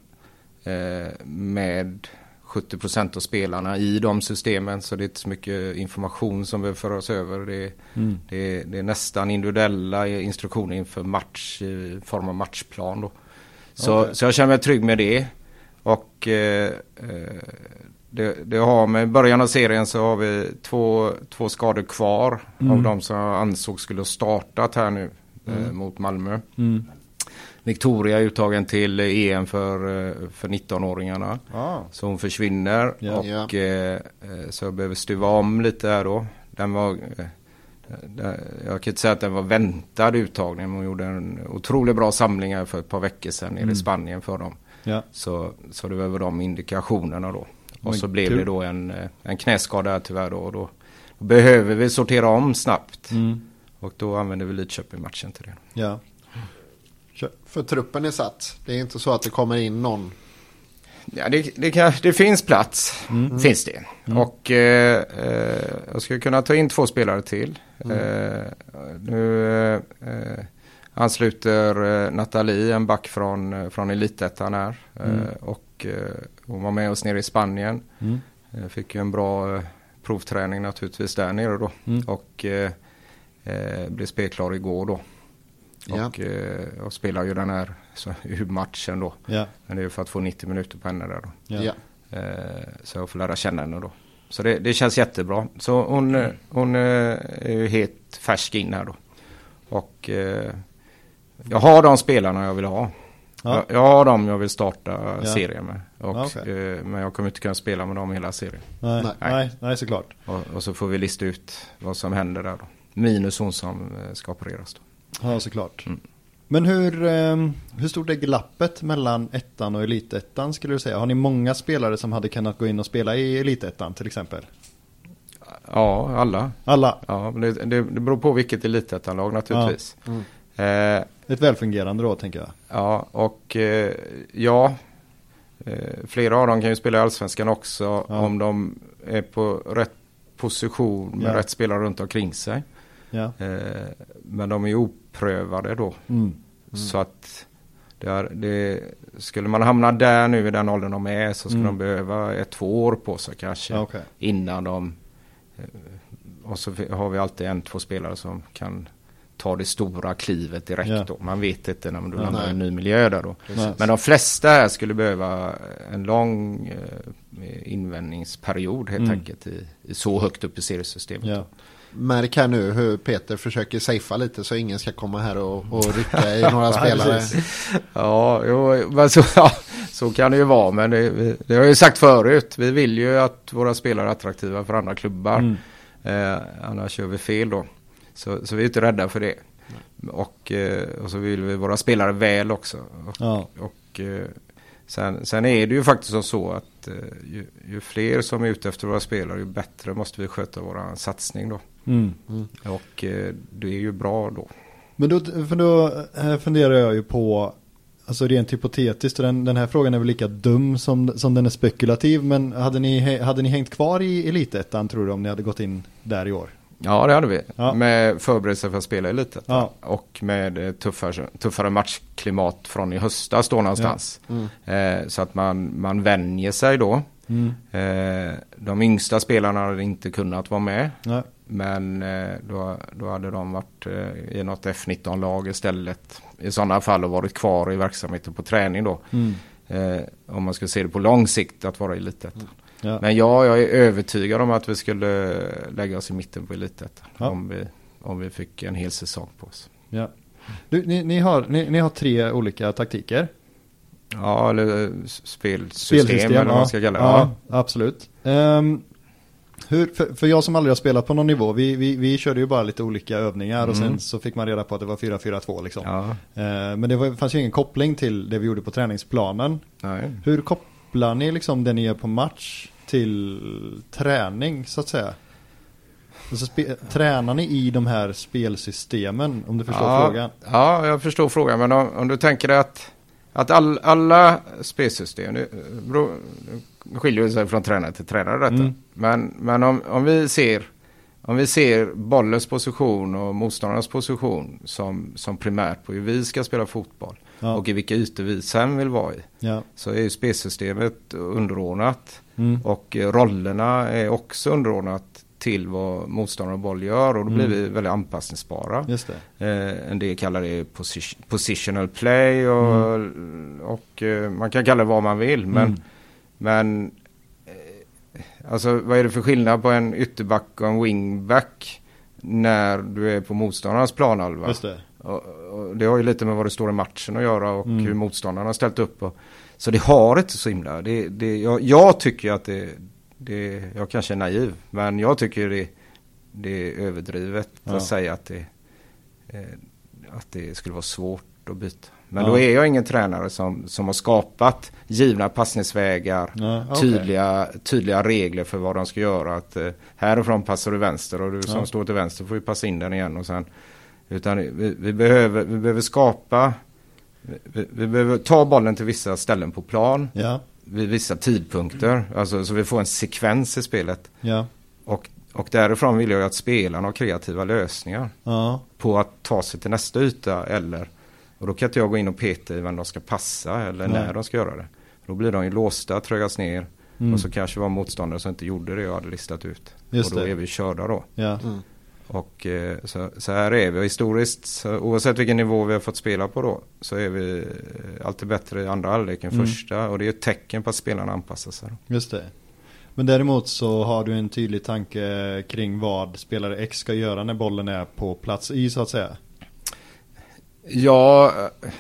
[SPEAKER 2] Eh, med 70% av spelarna i de systemen. Så det är inte så mycket information som behöver föras över. Det, är-
[SPEAKER 1] Mm.
[SPEAKER 2] det, är- det är nästan individuella instruktioner inför match i form av matchplan. Då. Så,
[SPEAKER 1] Okej.
[SPEAKER 2] så jag känner mig trygg med det. Och eh, eh, det, det har med början av serien så har vi två, två skador kvar
[SPEAKER 1] Mm.
[SPEAKER 2] av de som jag ansåg skulle ha startat här nu eh, mot Malmö. Victoria är uttagen till EM för, eh, för 19-åringarna.
[SPEAKER 1] Ah.
[SPEAKER 2] Så hon försvinner
[SPEAKER 1] Ja.
[SPEAKER 2] och
[SPEAKER 3] Ja.
[SPEAKER 2] eh, eh, så jag behöver stuva om lite här då. Den var, eh, jag kan inte säga att den var väntad uttagning men hon gjorde en otroligt bra samling här för ett par veckor sedan nere
[SPEAKER 1] Mm.
[SPEAKER 2] i Spanien för dem.
[SPEAKER 1] Ja.
[SPEAKER 2] Så, så det var väl de indikationerna då. Och
[SPEAKER 1] Men
[SPEAKER 2] så blev
[SPEAKER 1] kul.
[SPEAKER 2] det då en, eh, en knäskada här tyvärr då. Och då, då behöver vi sortera om snabbt.
[SPEAKER 1] Mm.
[SPEAKER 2] Och då använder vi Lidköping-matchen till det.
[SPEAKER 1] Ja.
[SPEAKER 3] För truppen är satt. Det är inte så att det kommer in någon.
[SPEAKER 2] Ja, det, det, kan, det finns plats, finns det. Och eh, eh, jag skulle kunna ta in två spelare till. Eh, nu eh, ansluter eh, Nathalie, en back från, eh, från Elitettan här. Eh, och hon var med oss nere i Spanien.
[SPEAKER 1] Mm.
[SPEAKER 2] Fick ju en bra provträning naturligtvis där nere då.
[SPEAKER 1] Mm.
[SPEAKER 2] Och blev spelklar igår då.
[SPEAKER 3] Ja.
[SPEAKER 2] Och eh, jag spelar ju den här så, matchen då.
[SPEAKER 1] Ja.
[SPEAKER 2] Men det är för att få 90 minuter på henne där då.
[SPEAKER 1] Ja.
[SPEAKER 3] Ja.
[SPEAKER 2] Eh, så jag får lära känna henne då. Så det, det känns jättebra. Så hon, eh, hon eh, är ju helt färsk in här då. Och eh, jag har de spelarna jag vill ha.
[SPEAKER 1] Ja.
[SPEAKER 2] Jag, jag har dem jag vill starta
[SPEAKER 1] Ja.
[SPEAKER 2] serien med. Och,
[SPEAKER 1] Ja, okej.
[SPEAKER 2] eh, men jag kommer inte kunna spela med dem hela serien.
[SPEAKER 1] Nej.
[SPEAKER 3] Nej.
[SPEAKER 1] Nej. Nej, såklart.
[SPEAKER 2] Och, och så får vi lista ut vad som händer där då. Minus hon som eh, ska opereras då.
[SPEAKER 1] Ja, såklart.
[SPEAKER 2] Mm.
[SPEAKER 1] Men hur, eh, hur stort är glappet mellan ettan och elitettan skulle du säga? Har ni många spelare som hade kunnat gå in och spela i elitettan till exempel?
[SPEAKER 2] Ja, alla.
[SPEAKER 1] Alla?
[SPEAKER 2] Ja, men det, det, det beror på vilket elitettanlag naturligtvis.
[SPEAKER 3] Mm.
[SPEAKER 2] Eh,
[SPEAKER 1] Ett välfungerande då tänker jag.
[SPEAKER 2] Ja, och eh, ja, eh, flera av dem kan ju spela i Allsvenskan också
[SPEAKER 1] Ja.
[SPEAKER 2] om de är på rätt position med
[SPEAKER 1] Ja.
[SPEAKER 2] rätt spelare runt omkring sig.
[SPEAKER 1] Ja.
[SPEAKER 2] Eh, men de är ju oprövade då.
[SPEAKER 1] Mm.
[SPEAKER 2] Så att det är, det, skulle man hamna där nu i den åldern de är så skulle
[SPEAKER 1] Mm.
[SPEAKER 2] de behöva ett, två år på sig kanske.
[SPEAKER 1] Okej.
[SPEAKER 2] Innan de... eh, Och så har vi alltid en, två spelare som kan ta det stora klivet direkt
[SPEAKER 1] Ja.
[SPEAKER 2] då. Man vet inte när
[SPEAKER 1] Ja,
[SPEAKER 2] landar i en ny miljö där då.
[SPEAKER 1] Nej.
[SPEAKER 2] Men de flesta här skulle behöva en lång eh, invändningsperiod helt
[SPEAKER 1] Mm.
[SPEAKER 2] enkelt i, i så högt upp i seriesystemet.
[SPEAKER 1] Ja.
[SPEAKER 3] Märk här nu hur Peter försöker safea lite så ingen ska komma här och, och rycka i några spelare.
[SPEAKER 2] Ja, jo, så, ja, så kan det ju vara. Men det, det har jag ju sagt förut. Vi vill ju att våra spelare är attraktiva för andra klubbar.
[SPEAKER 1] Mm.
[SPEAKER 2] Eh, annars gör vi fel då. Så, så vi är inte rädda för det. Och, eh, och så vill vi våra spelare väl också. Och,
[SPEAKER 1] Ja.
[SPEAKER 2] och eh, sen, sen är det ju faktiskt så att eh, ju, ju fler som är ute efter våra spelare ju bättre måste vi sköta vår satsning då.
[SPEAKER 1] Mm.
[SPEAKER 2] Och eh, det är ju bra då.
[SPEAKER 1] Men då, för då eh, funderar jag ju på, alltså rent hypotetiskt, och den, den här frågan är väl lika dum som, som den är spekulativ, men hade ni, hade ni hängt kvar i elitettan tror du om ni hade gått in där i år?
[SPEAKER 2] Ja, det hade vi.
[SPEAKER 1] Ja.
[SPEAKER 2] Med förberedelse för att spela i Elitet.
[SPEAKER 1] Ja.
[SPEAKER 2] Och med eh, tuffare, tuffare matchklimat från i höstas då någonstans.
[SPEAKER 3] Mm.
[SPEAKER 2] Eh, så att man, man vänjer sig då.
[SPEAKER 1] Mm.
[SPEAKER 2] Eh, de yngsta spelarna hade inte kunnat vara med. Men eh, då, då hade de varit eh, i något F19-lag istället. I sådana fall och varit kvar i verksamheten på träning då.
[SPEAKER 1] Mm.
[SPEAKER 2] Eh, om man ska se det på lång sikt att vara i elitettan.
[SPEAKER 1] Ja.
[SPEAKER 2] Men ja, jag är övertygad om att vi skulle lägga oss i mitten på elitettan.
[SPEAKER 1] Ja.
[SPEAKER 2] Om, vi, om vi fick en hel säsong på oss.
[SPEAKER 1] Ja. Du, ni, ni, har, ni, ni har tre olika taktiker.
[SPEAKER 2] Ja, eller eh, spelsystem, eller vad man ska kalla det.
[SPEAKER 1] ja, absolut. Ehm, hur, för, för jag som aldrig har spelat på någon nivå, vi, vi, vi körde ju bara lite olika övningar och sen
[SPEAKER 2] Mm.
[SPEAKER 1] så fick man reda på att det var 4-4-2 liksom.
[SPEAKER 2] Ja,
[SPEAKER 1] Ehm, men det var, fanns ju ingen koppling till det vi gjorde på träningsplanen.
[SPEAKER 2] nej.
[SPEAKER 1] Hur kopplar ni liksom det ni gör på match till träning så att säga? Alltså, tränar ni i de här spelsystemen om du förstår
[SPEAKER 2] ja,
[SPEAKER 1] frågan?
[SPEAKER 2] Ja, jag förstår frågan. Men om, om du tänker dig att, att all, alla spelsystem, det beror- det skiljer sig från tränare till tränare detta.
[SPEAKER 1] Mm.
[SPEAKER 2] Men, men om, om, vi ser, om vi ser bollens position och motståndarnas position som, som primärt på hur vi ska spela fotboll
[SPEAKER 1] Ja.
[SPEAKER 2] och i vilka ytor vi sen vill vara i.
[SPEAKER 1] Ja.
[SPEAKER 2] Så är ju spelsystemet underordnat
[SPEAKER 1] Mm.
[SPEAKER 2] och eh, rollerna är också underordnat till vad motståndare och boll gör och då blir
[SPEAKER 1] Mm.
[SPEAKER 2] vi väldigt anpassningsbara.
[SPEAKER 1] Just det.
[SPEAKER 2] Eh, en del kallar det posi- positional play och, och eh, man kan kalla det vad man vill. Men,
[SPEAKER 1] Mm.
[SPEAKER 2] men eh, alltså vad är det för skillnad på en ytterback och en wingback när du är på motståndarnas planhalva?
[SPEAKER 1] Just det.
[SPEAKER 2] Och, och det har ju lite med vad det står i matchen att göra och
[SPEAKER 1] Mm.
[SPEAKER 2] hur motståndarna har ställt upp. Och, så det har inte så himla. Det, det, jag, jag tycker att det, det, jag kanske är naiv, men jag tycker det, det är överdrivet
[SPEAKER 1] Ja.
[SPEAKER 2] att säga att det, eh, att det skulle vara svårt att byta. Men
[SPEAKER 1] Ja.
[SPEAKER 2] då är jag ingen tränare som, som har skapat givna passningsvägar,
[SPEAKER 1] Ja, okej.
[SPEAKER 2] tydliga, tydliga regler för vad de ska göra. Att, eh, härifrån passar du vänster och du som
[SPEAKER 1] Ja.
[SPEAKER 2] står till vänster får ju passa in den igen. Och sen, utan vi, vi, behöver, vi behöver skapa, vi, vi behöver ta bollen till vissa ställen på plan
[SPEAKER 1] Ja.
[SPEAKER 2] Vid vissa tidpunkter. Alltså, så vi får en sekvens i spelet.
[SPEAKER 1] Ja.
[SPEAKER 2] Och, och därifrån vill jag att spelarna har kreativa lösningar
[SPEAKER 1] Ja.
[SPEAKER 2] på att ta sig till nästa yta eller och då kan inte jag gå in och peta i vem de ska passa eller
[SPEAKER 1] Nej.
[SPEAKER 2] när de ska göra det. Då blir de ju låsta, trögas ner
[SPEAKER 1] Mm.
[SPEAKER 2] och så kanske var motståndare som inte gjorde det jag hade listat ut.
[SPEAKER 1] Just
[SPEAKER 2] och då
[SPEAKER 1] det.
[SPEAKER 2] är vi körda då.
[SPEAKER 1] Ja.
[SPEAKER 3] Mm.
[SPEAKER 2] Och eh, så, så här är vi. Och historiskt, så, oavsett vilken nivå vi har fått spela på då, så är vi eh, alltid bättre i andra halvlek än
[SPEAKER 1] Mm.
[SPEAKER 2] första. Och det är ett tecken på att spelarna anpassar sig.
[SPEAKER 1] Just det. Men däremot så har du en tydlig tanke kring vad spelare X ska göra när bollen är på plats i så att säga.
[SPEAKER 2] Ja, eh,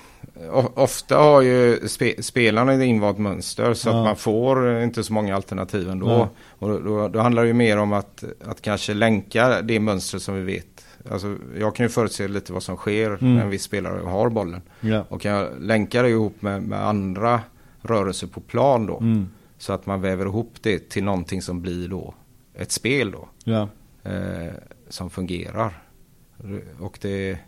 [SPEAKER 2] ofta har ju spe, spelarna ett invant mönster så
[SPEAKER 1] Ja.
[SPEAKER 2] att man får inte så många alternativ ändå.
[SPEAKER 1] Nej.
[SPEAKER 2] Och då, då, då handlar det ju mer om att, att kanske länka det mönstret som vi vet. Alltså, jag kan ju förutse lite vad som sker
[SPEAKER 1] Mm.
[SPEAKER 2] när en viss spelare har bollen.
[SPEAKER 1] Ja.
[SPEAKER 2] Och kan jag länka det ihop med, med andra rörelser på plan då.
[SPEAKER 1] Mm.
[SPEAKER 2] Så att man väver ihop det till någonting som blir då ett spel då.
[SPEAKER 1] Ja.
[SPEAKER 2] Eh, som fungerar. Och det,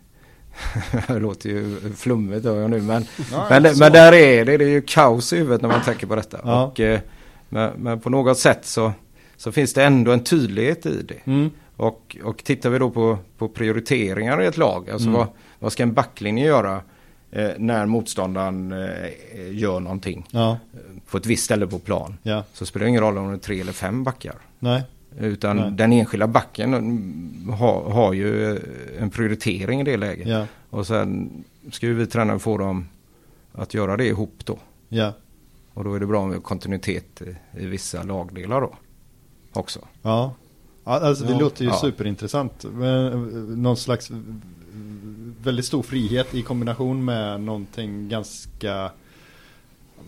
[SPEAKER 2] det låter ju flummigt hör jag nu men,
[SPEAKER 1] Ja,
[SPEAKER 2] men, men där är det, det är ju kaos i huvudet när man tänker på detta.
[SPEAKER 1] Ja.
[SPEAKER 2] Och, eh, men, men på något sätt så, så finns det ändå en tydlighet i det.
[SPEAKER 1] Mm.
[SPEAKER 2] Och, och tittar vi då på, på prioriteringar i ett lag, alltså
[SPEAKER 1] Mm.
[SPEAKER 2] vad, vad ska en backlinje göra eh, när motståndaren eh, gör någonting
[SPEAKER 1] Ja.
[SPEAKER 2] på ett visst ställe på plan. Så spelar det ingen roll om det är tre eller fem backar.
[SPEAKER 1] Nej.
[SPEAKER 2] Utan
[SPEAKER 1] Nej.
[SPEAKER 2] den enskilda backen har, har ju en prioritering i det läget.
[SPEAKER 1] Ja.
[SPEAKER 2] Och sen ska ju vi tränare få dem att göra det ihop då.
[SPEAKER 1] Ja.
[SPEAKER 2] Och då är det bra med kontinuitet i, i vissa lagdelar då. Också.
[SPEAKER 1] Ja. alltså det
[SPEAKER 3] Ja.
[SPEAKER 1] låter ju
[SPEAKER 2] Ja.
[SPEAKER 1] superintressant. Eh, Någon slags väldigt stor frihet i kombination med någonting ganska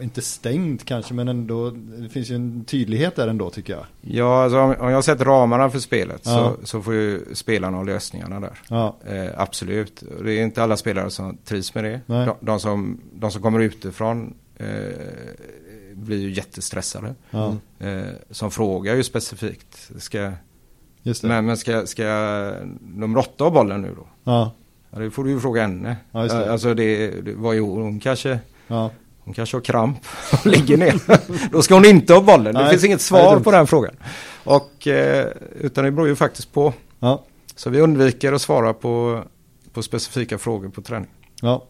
[SPEAKER 1] inte stängt kanske men ändå det finns ju en tydlighet där ändå tycker jag.
[SPEAKER 2] Ja, alltså om, om jag sätter ramarna för spelet
[SPEAKER 1] Ja.
[SPEAKER 2] så, så får ju spelarna ha lösningarna där.
[SPEAKER 1] Ja.
[SPEAKER 2] Eh, absolut. Det är inte alla spelare som trivs med det. De, de, som, de som kommer utifrån eh, blir ju jättestressade.
[SPEAKER 1] Ja.
[SPEAKER 2] Eh, som frågar ju specifikt. Ska, men men ska, ska nummer åtta ha bollen nu då?
[SPEAKER 1] Ja.
[SPEAKER 2] Ja, det får du ju fråga henne.
[SPEAKER 1] Ja, det.
[SPEAKER 2] Eh, Alltså det, det var ju hon kanske
[SPEAKER 1] Ja.
[SPEAKER 2] Hon kanske har kramp och ligger ner. Då ska hon inte ha bollen. Det
[SPEAKER 1] Nej,
[SPEAKER 2] finns inget svar på den frågan. Och, eh, utan det beror ju faktiskt på.
[SPEAKER 1] Ja.
[SPEAKER 2] Så vi undviker att svara på, på specifika frågor på träning.
[SPEAKER 1] Ja.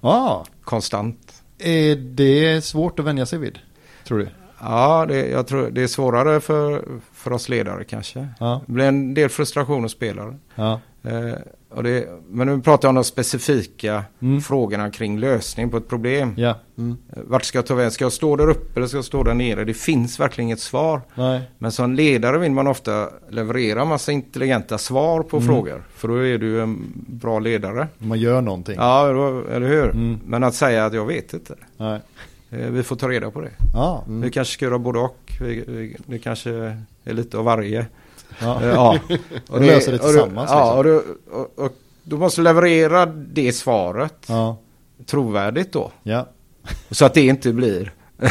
[SPEAKER 1] Ja.
[SPEAKER 2] Konstant.
[SPEAKER 1] Är det svårt att vänja sig vid? Tror du?
[SPEAKER 2] Ja, det, jag tror det är svårare för, för oss ledare kanske.
[SPEAKER 1] Ja,
[SPEAKER 2] Det blir en del frustration hos spelare.
[SPEAKER 1] ja,
[SPEAKER 2] Eh, och det, men nu pratar jag om de specifika
[SPEAKER 1] Mm.
[SPEAKER 2] frågorna kring lösning på ett problem.
[SPEAKER 1] ja,
[SPEAKER 3] Mm.
[SPEAKER 2] Eh, Vart ska jag ta vägen? Ska jag stå där uppe eller ska jag stå där nere? Det finns verkligen inget svar.
[SPEAKER 1] nej,
[SPEAKER 2] Men som ledare vill man ofta leverera massa intelligenta svar på
[SPEAKER 1] Mm.
[SPEAKER 2] frågor. För då är du en bra ledare.
[SPEAKER 1] man gör någonting.
[SPEAKER 2] Ja, eller hur?
[SPEAKER 1] Mm.
[SPEAKER 2] Men att säga att jag vet inte.
[SPEAKER 1] Nej.
[SPEAKER 2] Eh, Vi får ta reda på det.
[SPEAKER 1] Ja,
[SPEAKER 3] Mm.
[SPEAKER 2] Vi kanske ska göra både och. Vi, vi, det kanske är lite av varje.
[SPEAKER 1] ja.
[SPEAKER 2] Eh, ja.
[SPEAKER 1] Och löser det
[SPEAKER 2] och
[SPEAKER 1] tillsammans,
[SPEAKER 2] Ja,
[SPEAKER 1] liksom.
[SPEAKER 2] och, du, och, och du måste leverera det svaret
[SPEAKER 1] ja,
[SPEAKER 2] trovärdigt då.
[SPEAKER 1] ja,
[SPEAKER 2] Så att det inte blir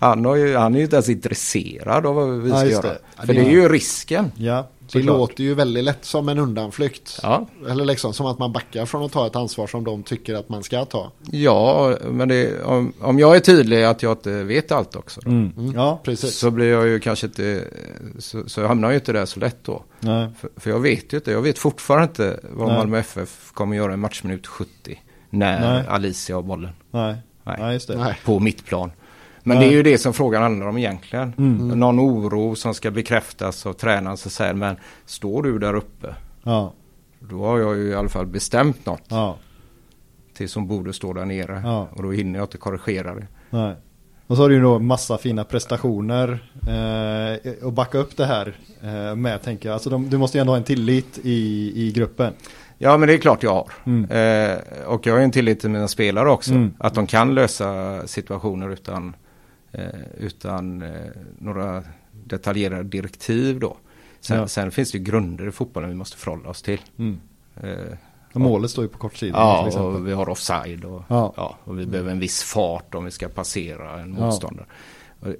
[SPEAKER 2] han, ju, han är ju inte ens intresserad av vad vi
[SPEAKER 1] Ja,
[SPEAKER 2] ska
[SPEAKER 1] just
[SPEAKER 2] göra.
[SPEAKER 1] det.
[SPEAKER 3] Ja,
[SPEAKER 2] För
[SPEAKER 3] det
[SPEAKER 2] det är- ju risken.
[SPEAKER 1] ja.
[SPEAKER 3] Det
[SPEAKER 1] såklart.
[SPEAKER 3] låter ju väldigt lätt som en undanflykt.
[SPEAKER 2] Ja,
[SPEAKER 3] Eller liksom som att man backar från att ta ett ansvar som de tycker att man ska ta.
[SPEAKER 2] ja men det, om, om jag är tydlig att jag inte vet allt också. Då,
[SPEAKER 1] Mm.
[SPEAKER 3] Mm.
[SPEAKER 1] Ja,
[SPEAKER 3] Precis.
[SPEAKER 2] Så blir jag ju kanske inte, så, så jag hamnar jag ju inte där så lätt då.
[SPEAKER 1] nej,
[SPEAKER 2] För, för jag vet ju inte, jag vet fortfarande inte vad
[SPEAKER 1] Nej.
[SPEAKER 2] Malmö FF kommer göra i matchminut 70. När
[SPEAKER 1] Nej.
[SPEAKER 2] Alicia har bollen.
[SPEAKER 1] nej,
[SPEAKER 2] Nej.
[SPEAKER 1] nej, just det.
[SPEAKER 3] Nej.
[SPEAKER 2] På mitt plan. Men
[SPEAKER 1] Nej.
[SPEAKER 2] det är ju det som frågan handlar om egentligen.
[SPEAKER 1] Mm.
[SPEAKER 2] Någon oro som ska bekräftas av tränaren som säger men står du där uppe
[SPEAKER 1] Ja,
[SPEAKER 2] då har jag ju i alla fall bestämt något
[SPEAKER 1] ja,
[SPEAKER 2] till som borde stå där nere.
[SPEAKER 1] Ja.
[SPEAKER 2] Och då hinner jag inte korrigera det.
[SPEAKER 1] nej. Och så har du ju då massa fina prestationer eh, och backa upp det här eh, med tänker jag. Alltså de, du måste ju ändå ha en tillit i, i gruppen.
[SPEAKER 2] Ja men det är klart jag har.
[SPEAKER 1] Mm.
[SPEAKER 2] Eh, och jag har ju en tillit till mina spelare också.
[SPEAKER 1] Mm.
[SPEAKER 2] Att de kan lösa situationer utan, eh, utan eh, några detaljerade direktiv då. Sen,
[SPEAKER 1] Ja.
[SPEAKER 2] sen finns det ju grunder i fotbollen vi måste förhålla oss till.
[SPEAKER 1] Mm.
[SPEAKER 2] Eh,
[SPEAKER 1] Och målet står ju på kortsidan
[SPEAKER 2] Ja,
[SPEAKER 1] exempel.
[SPEAKER 2] och vi har offside och,
[SPEAKER 1] Ja.
[SPEAKER 2] ja. och vi behöver en viss fart om vi ska passera en
[SPEAKER 1] Ja.
[SPEAKER 2] motståndare.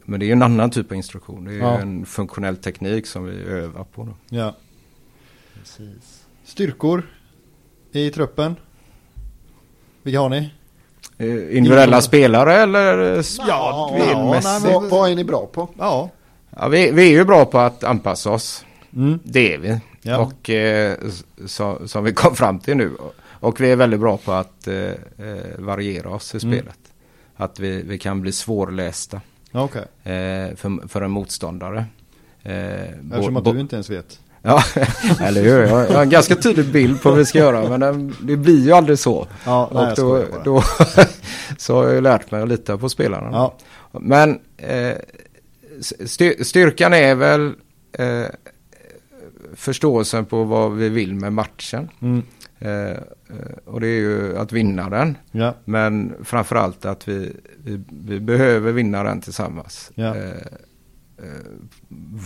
[SPEAKER 2] Men det är ju en annan typ av instruktion. Det är ju
[SPEAKER 1] Ja.
[SPEAKER 2] en funktionell teknik som vi övar på. Då.
[SPEAKER 1] Ja. Styrkor i truppen. Vilka har ni?
[SPEAKER 2] Eh, Individuella
[SPEAKER 1] Ja.
[SPEAKER 2] spelare eller? eh,
[SPEAKER 1] Ja,
[SPEAKER 2] spelmässigt?
[SPEAKER 1] nej, men-
[SPEAKER 3] Vad, vad är ni bra på?
[SPEAKER 1] Ja.
[SPEAKER 2] Ja, vi, vi är ju bra på att anpassa oss.
[SPEAKER 1] Mm.
[SPEAKER 2] Det är vi.
[SPEAKER 1] Ja.
[SPEAKER 2] Och eh, så, som vi kom fram till nu. Och vi är väldigt bra på att eh, variera oss i
[SPEAKER 1] Mm.
[SPEAKER 2] spelet. Att vi, vi kan bli svårlästa
[SPEAKER 1] Ja, Okej.
[SPEAKER 2] eh, för, för en motståndare. Eh,
[SPEAKER 1] Eftersom att du inte ens vet.
[SPEAKER 2] Ja, eller hur? Jag har en ganska tydlig bild på vad vi ska göra. Men den- det blir ju aldrig så.
[SPEAKER 1] Ja, nej,
[SPEAKER 2] och då, då så har jag ju lärt mig att lita på spelarna.
[SPEAKER 1] Ja.
[SPEAKER 2] Men eh, styr- styrkan är väl eh, förståelsen på vad vi vill med matchen.
[SPEAKER 1] Mm.
[SPEAKER 2] Eh, eh, och det är ju att vinna den.
[SPEAKER 1] Ja.
[SPEAKER 2] Men framförallt att vi, vi, vi behöver vinna den tillsammans.
[SPEAKER 1] Ja.
[SPEAKER 2] Eh,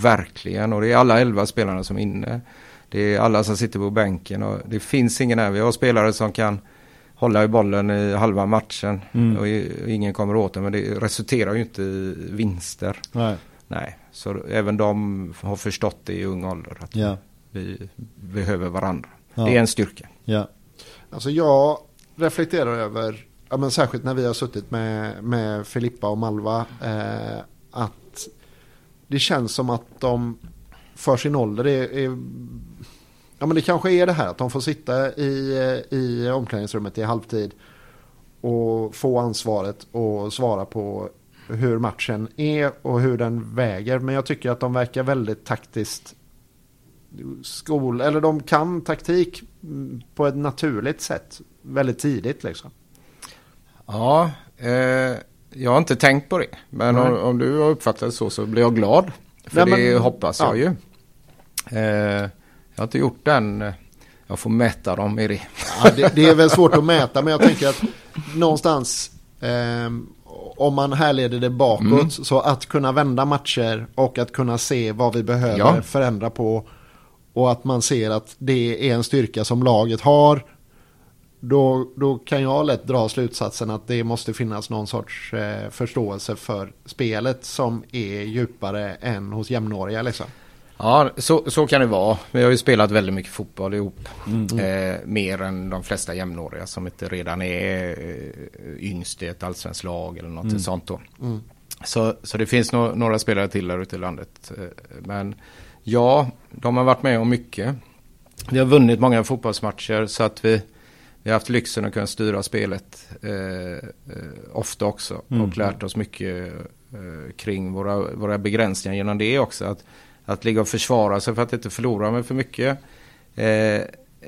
[SPEAKER 2] verkligen, och det är alla elva spelarna som är inne. Det är alla som sitter på bänken och det finns ingen här. Vi har spelare som kan hålla i bollen i halva matchen
[SPEAKER 1] Mm.
[SPEAKER 2] och i- och ingen kommer åt den. Men det resulterar ju inte i vinster.
[SPEAKER 1] Nej.
[SPEAKER 2] Nej, så även de har förstått det i ung ålder att
[SPEAKER 1] Ja.
[SPEAKER 2] vi behöver varandra.
[SPEAKER 1] Ja.
[SPEAKER 2] Det är en styrka.
[SPEAKER 1] Ja.
[SPEAKER 3] Alltså jag reflekterar över, ja men särskilt när vi har suttit med, med Filippa och Malva, eh, att det känns som att de för sin ålder är, är ja men det kanske är det här att de får sitta i, i omklädningsrummet i halvtid och få ansvaret och svara på hur matchen är och hur den väger. Men jag tycker att de verkar väldigt taktiskt skol, eller de kan taktik på ett naturligt sätt väldigt tidigt liksom.
[SPEAKER 2] Ja, eh, jag har inte tänkt på det. Men om, om du har uppfattat det så så blir jag glad. För det
[SPEAKER 3] men-
[SPEAKER 2] hoppas
[SPEAKER 3] ja.
[SPEAKER 2] jag ju. Eh, jag har inte gjort den. eh, Jag får mäta dem i det.
[SPEAKER 3] Ja, det, det är väl svårt att mäta men jag tänker att någonstans ehm, om man härleder det bakåt
[SPEAKER 2] Mm.
[SPEAKER 3] så att kunna vända matcher och att kunna se vad vi behöver
[SPEAKER 2] Ja.
[SPEAKER 3] förändra på och att man ser att det är en styrka som laget har då, då kan jag lätt dra slutsatsen att det måste finnas någon sorts eh, förståelse för spelet som är djupare än hos jämnåriga liksom.
[SPEAKER 2] Ja, så, så kan det vara. Vi har ju spelat väldigt mycket fotboll ihop.
[SPEAKER 3] Mm.
[SPEAKER 2] Eh, mer än de flesta jämnåriga som inte redan är eh, yngst i ett allsvenskt lag eller något sånt då.
[SPEAKER 3] Mm.
[SPEAKER 2] Så, så det finns no några spelare till där ute i landet. Eh, Men ja, de har varit med om mycket. Vi har vunnit många fotbollsmatcher så att vi, vi har haft lyxen att kunna styra spelet eh, eh, ofta också.
[SPEAKER 1] Mm.
[SPEAKER 2] Och lärt oss mycket eh, kring våra, våra begränsningar genom det också. Att, att ligga och försvara sig för att inte förlora med för mycket eh,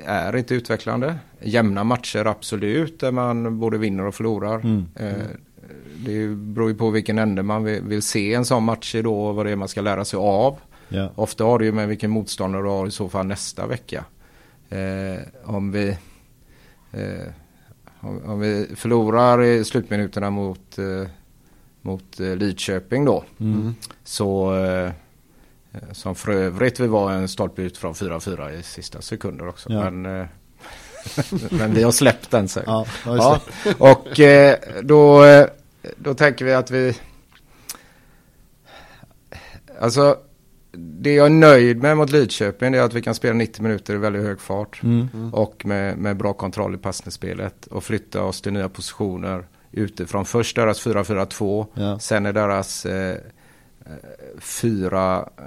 [SPEAKER 2] är inte utvecklande. Jämna matcher absolut där man både vinner och förlorar.
[SPEAKER 1] Mm.
[SPEAKER 2] Eh, det beror ju på vilken ände man vill, vill se en sån match i då och vad det är man ska lära sig av.
[SPEAKER 1] Ja.
[SPEAKER 2] Ofta har det ju med vilken motståndare du har i så fall nästa vecka. Eh, om vi om, om vi förlorar i slutminuterna mot, eh, mot eh, Lidköping då.
[SPEAKER 1] Mm.
[SPEAKER 2] Så eh, som för övrigt vi var en stolpe ut från 4-4 i sista sekunder också.
[SPEAKER 1] Ja.
[SPEAKER 2] Men, eh, men vi har släppt den sen.
[SPEAKER 1] Ja, ja,
[SPEAKER 2] och eh, då, eh, då tänker vi att vi... Alltså, det jag är nöjd med mot Lidköping är att vi kan spela 90 minuter i väldigt hög fart.
[SPEAKER 1] Mm.
[SPEAKER 2] Och med, med bra kontroll i passningsspelet. Och flytta oss till nya positioner utifrån. Först deras 4-4-2.
[SPEAKER 1] Ja.
[SPEAKER 2] Sen är deras eh, eh, 4... eh,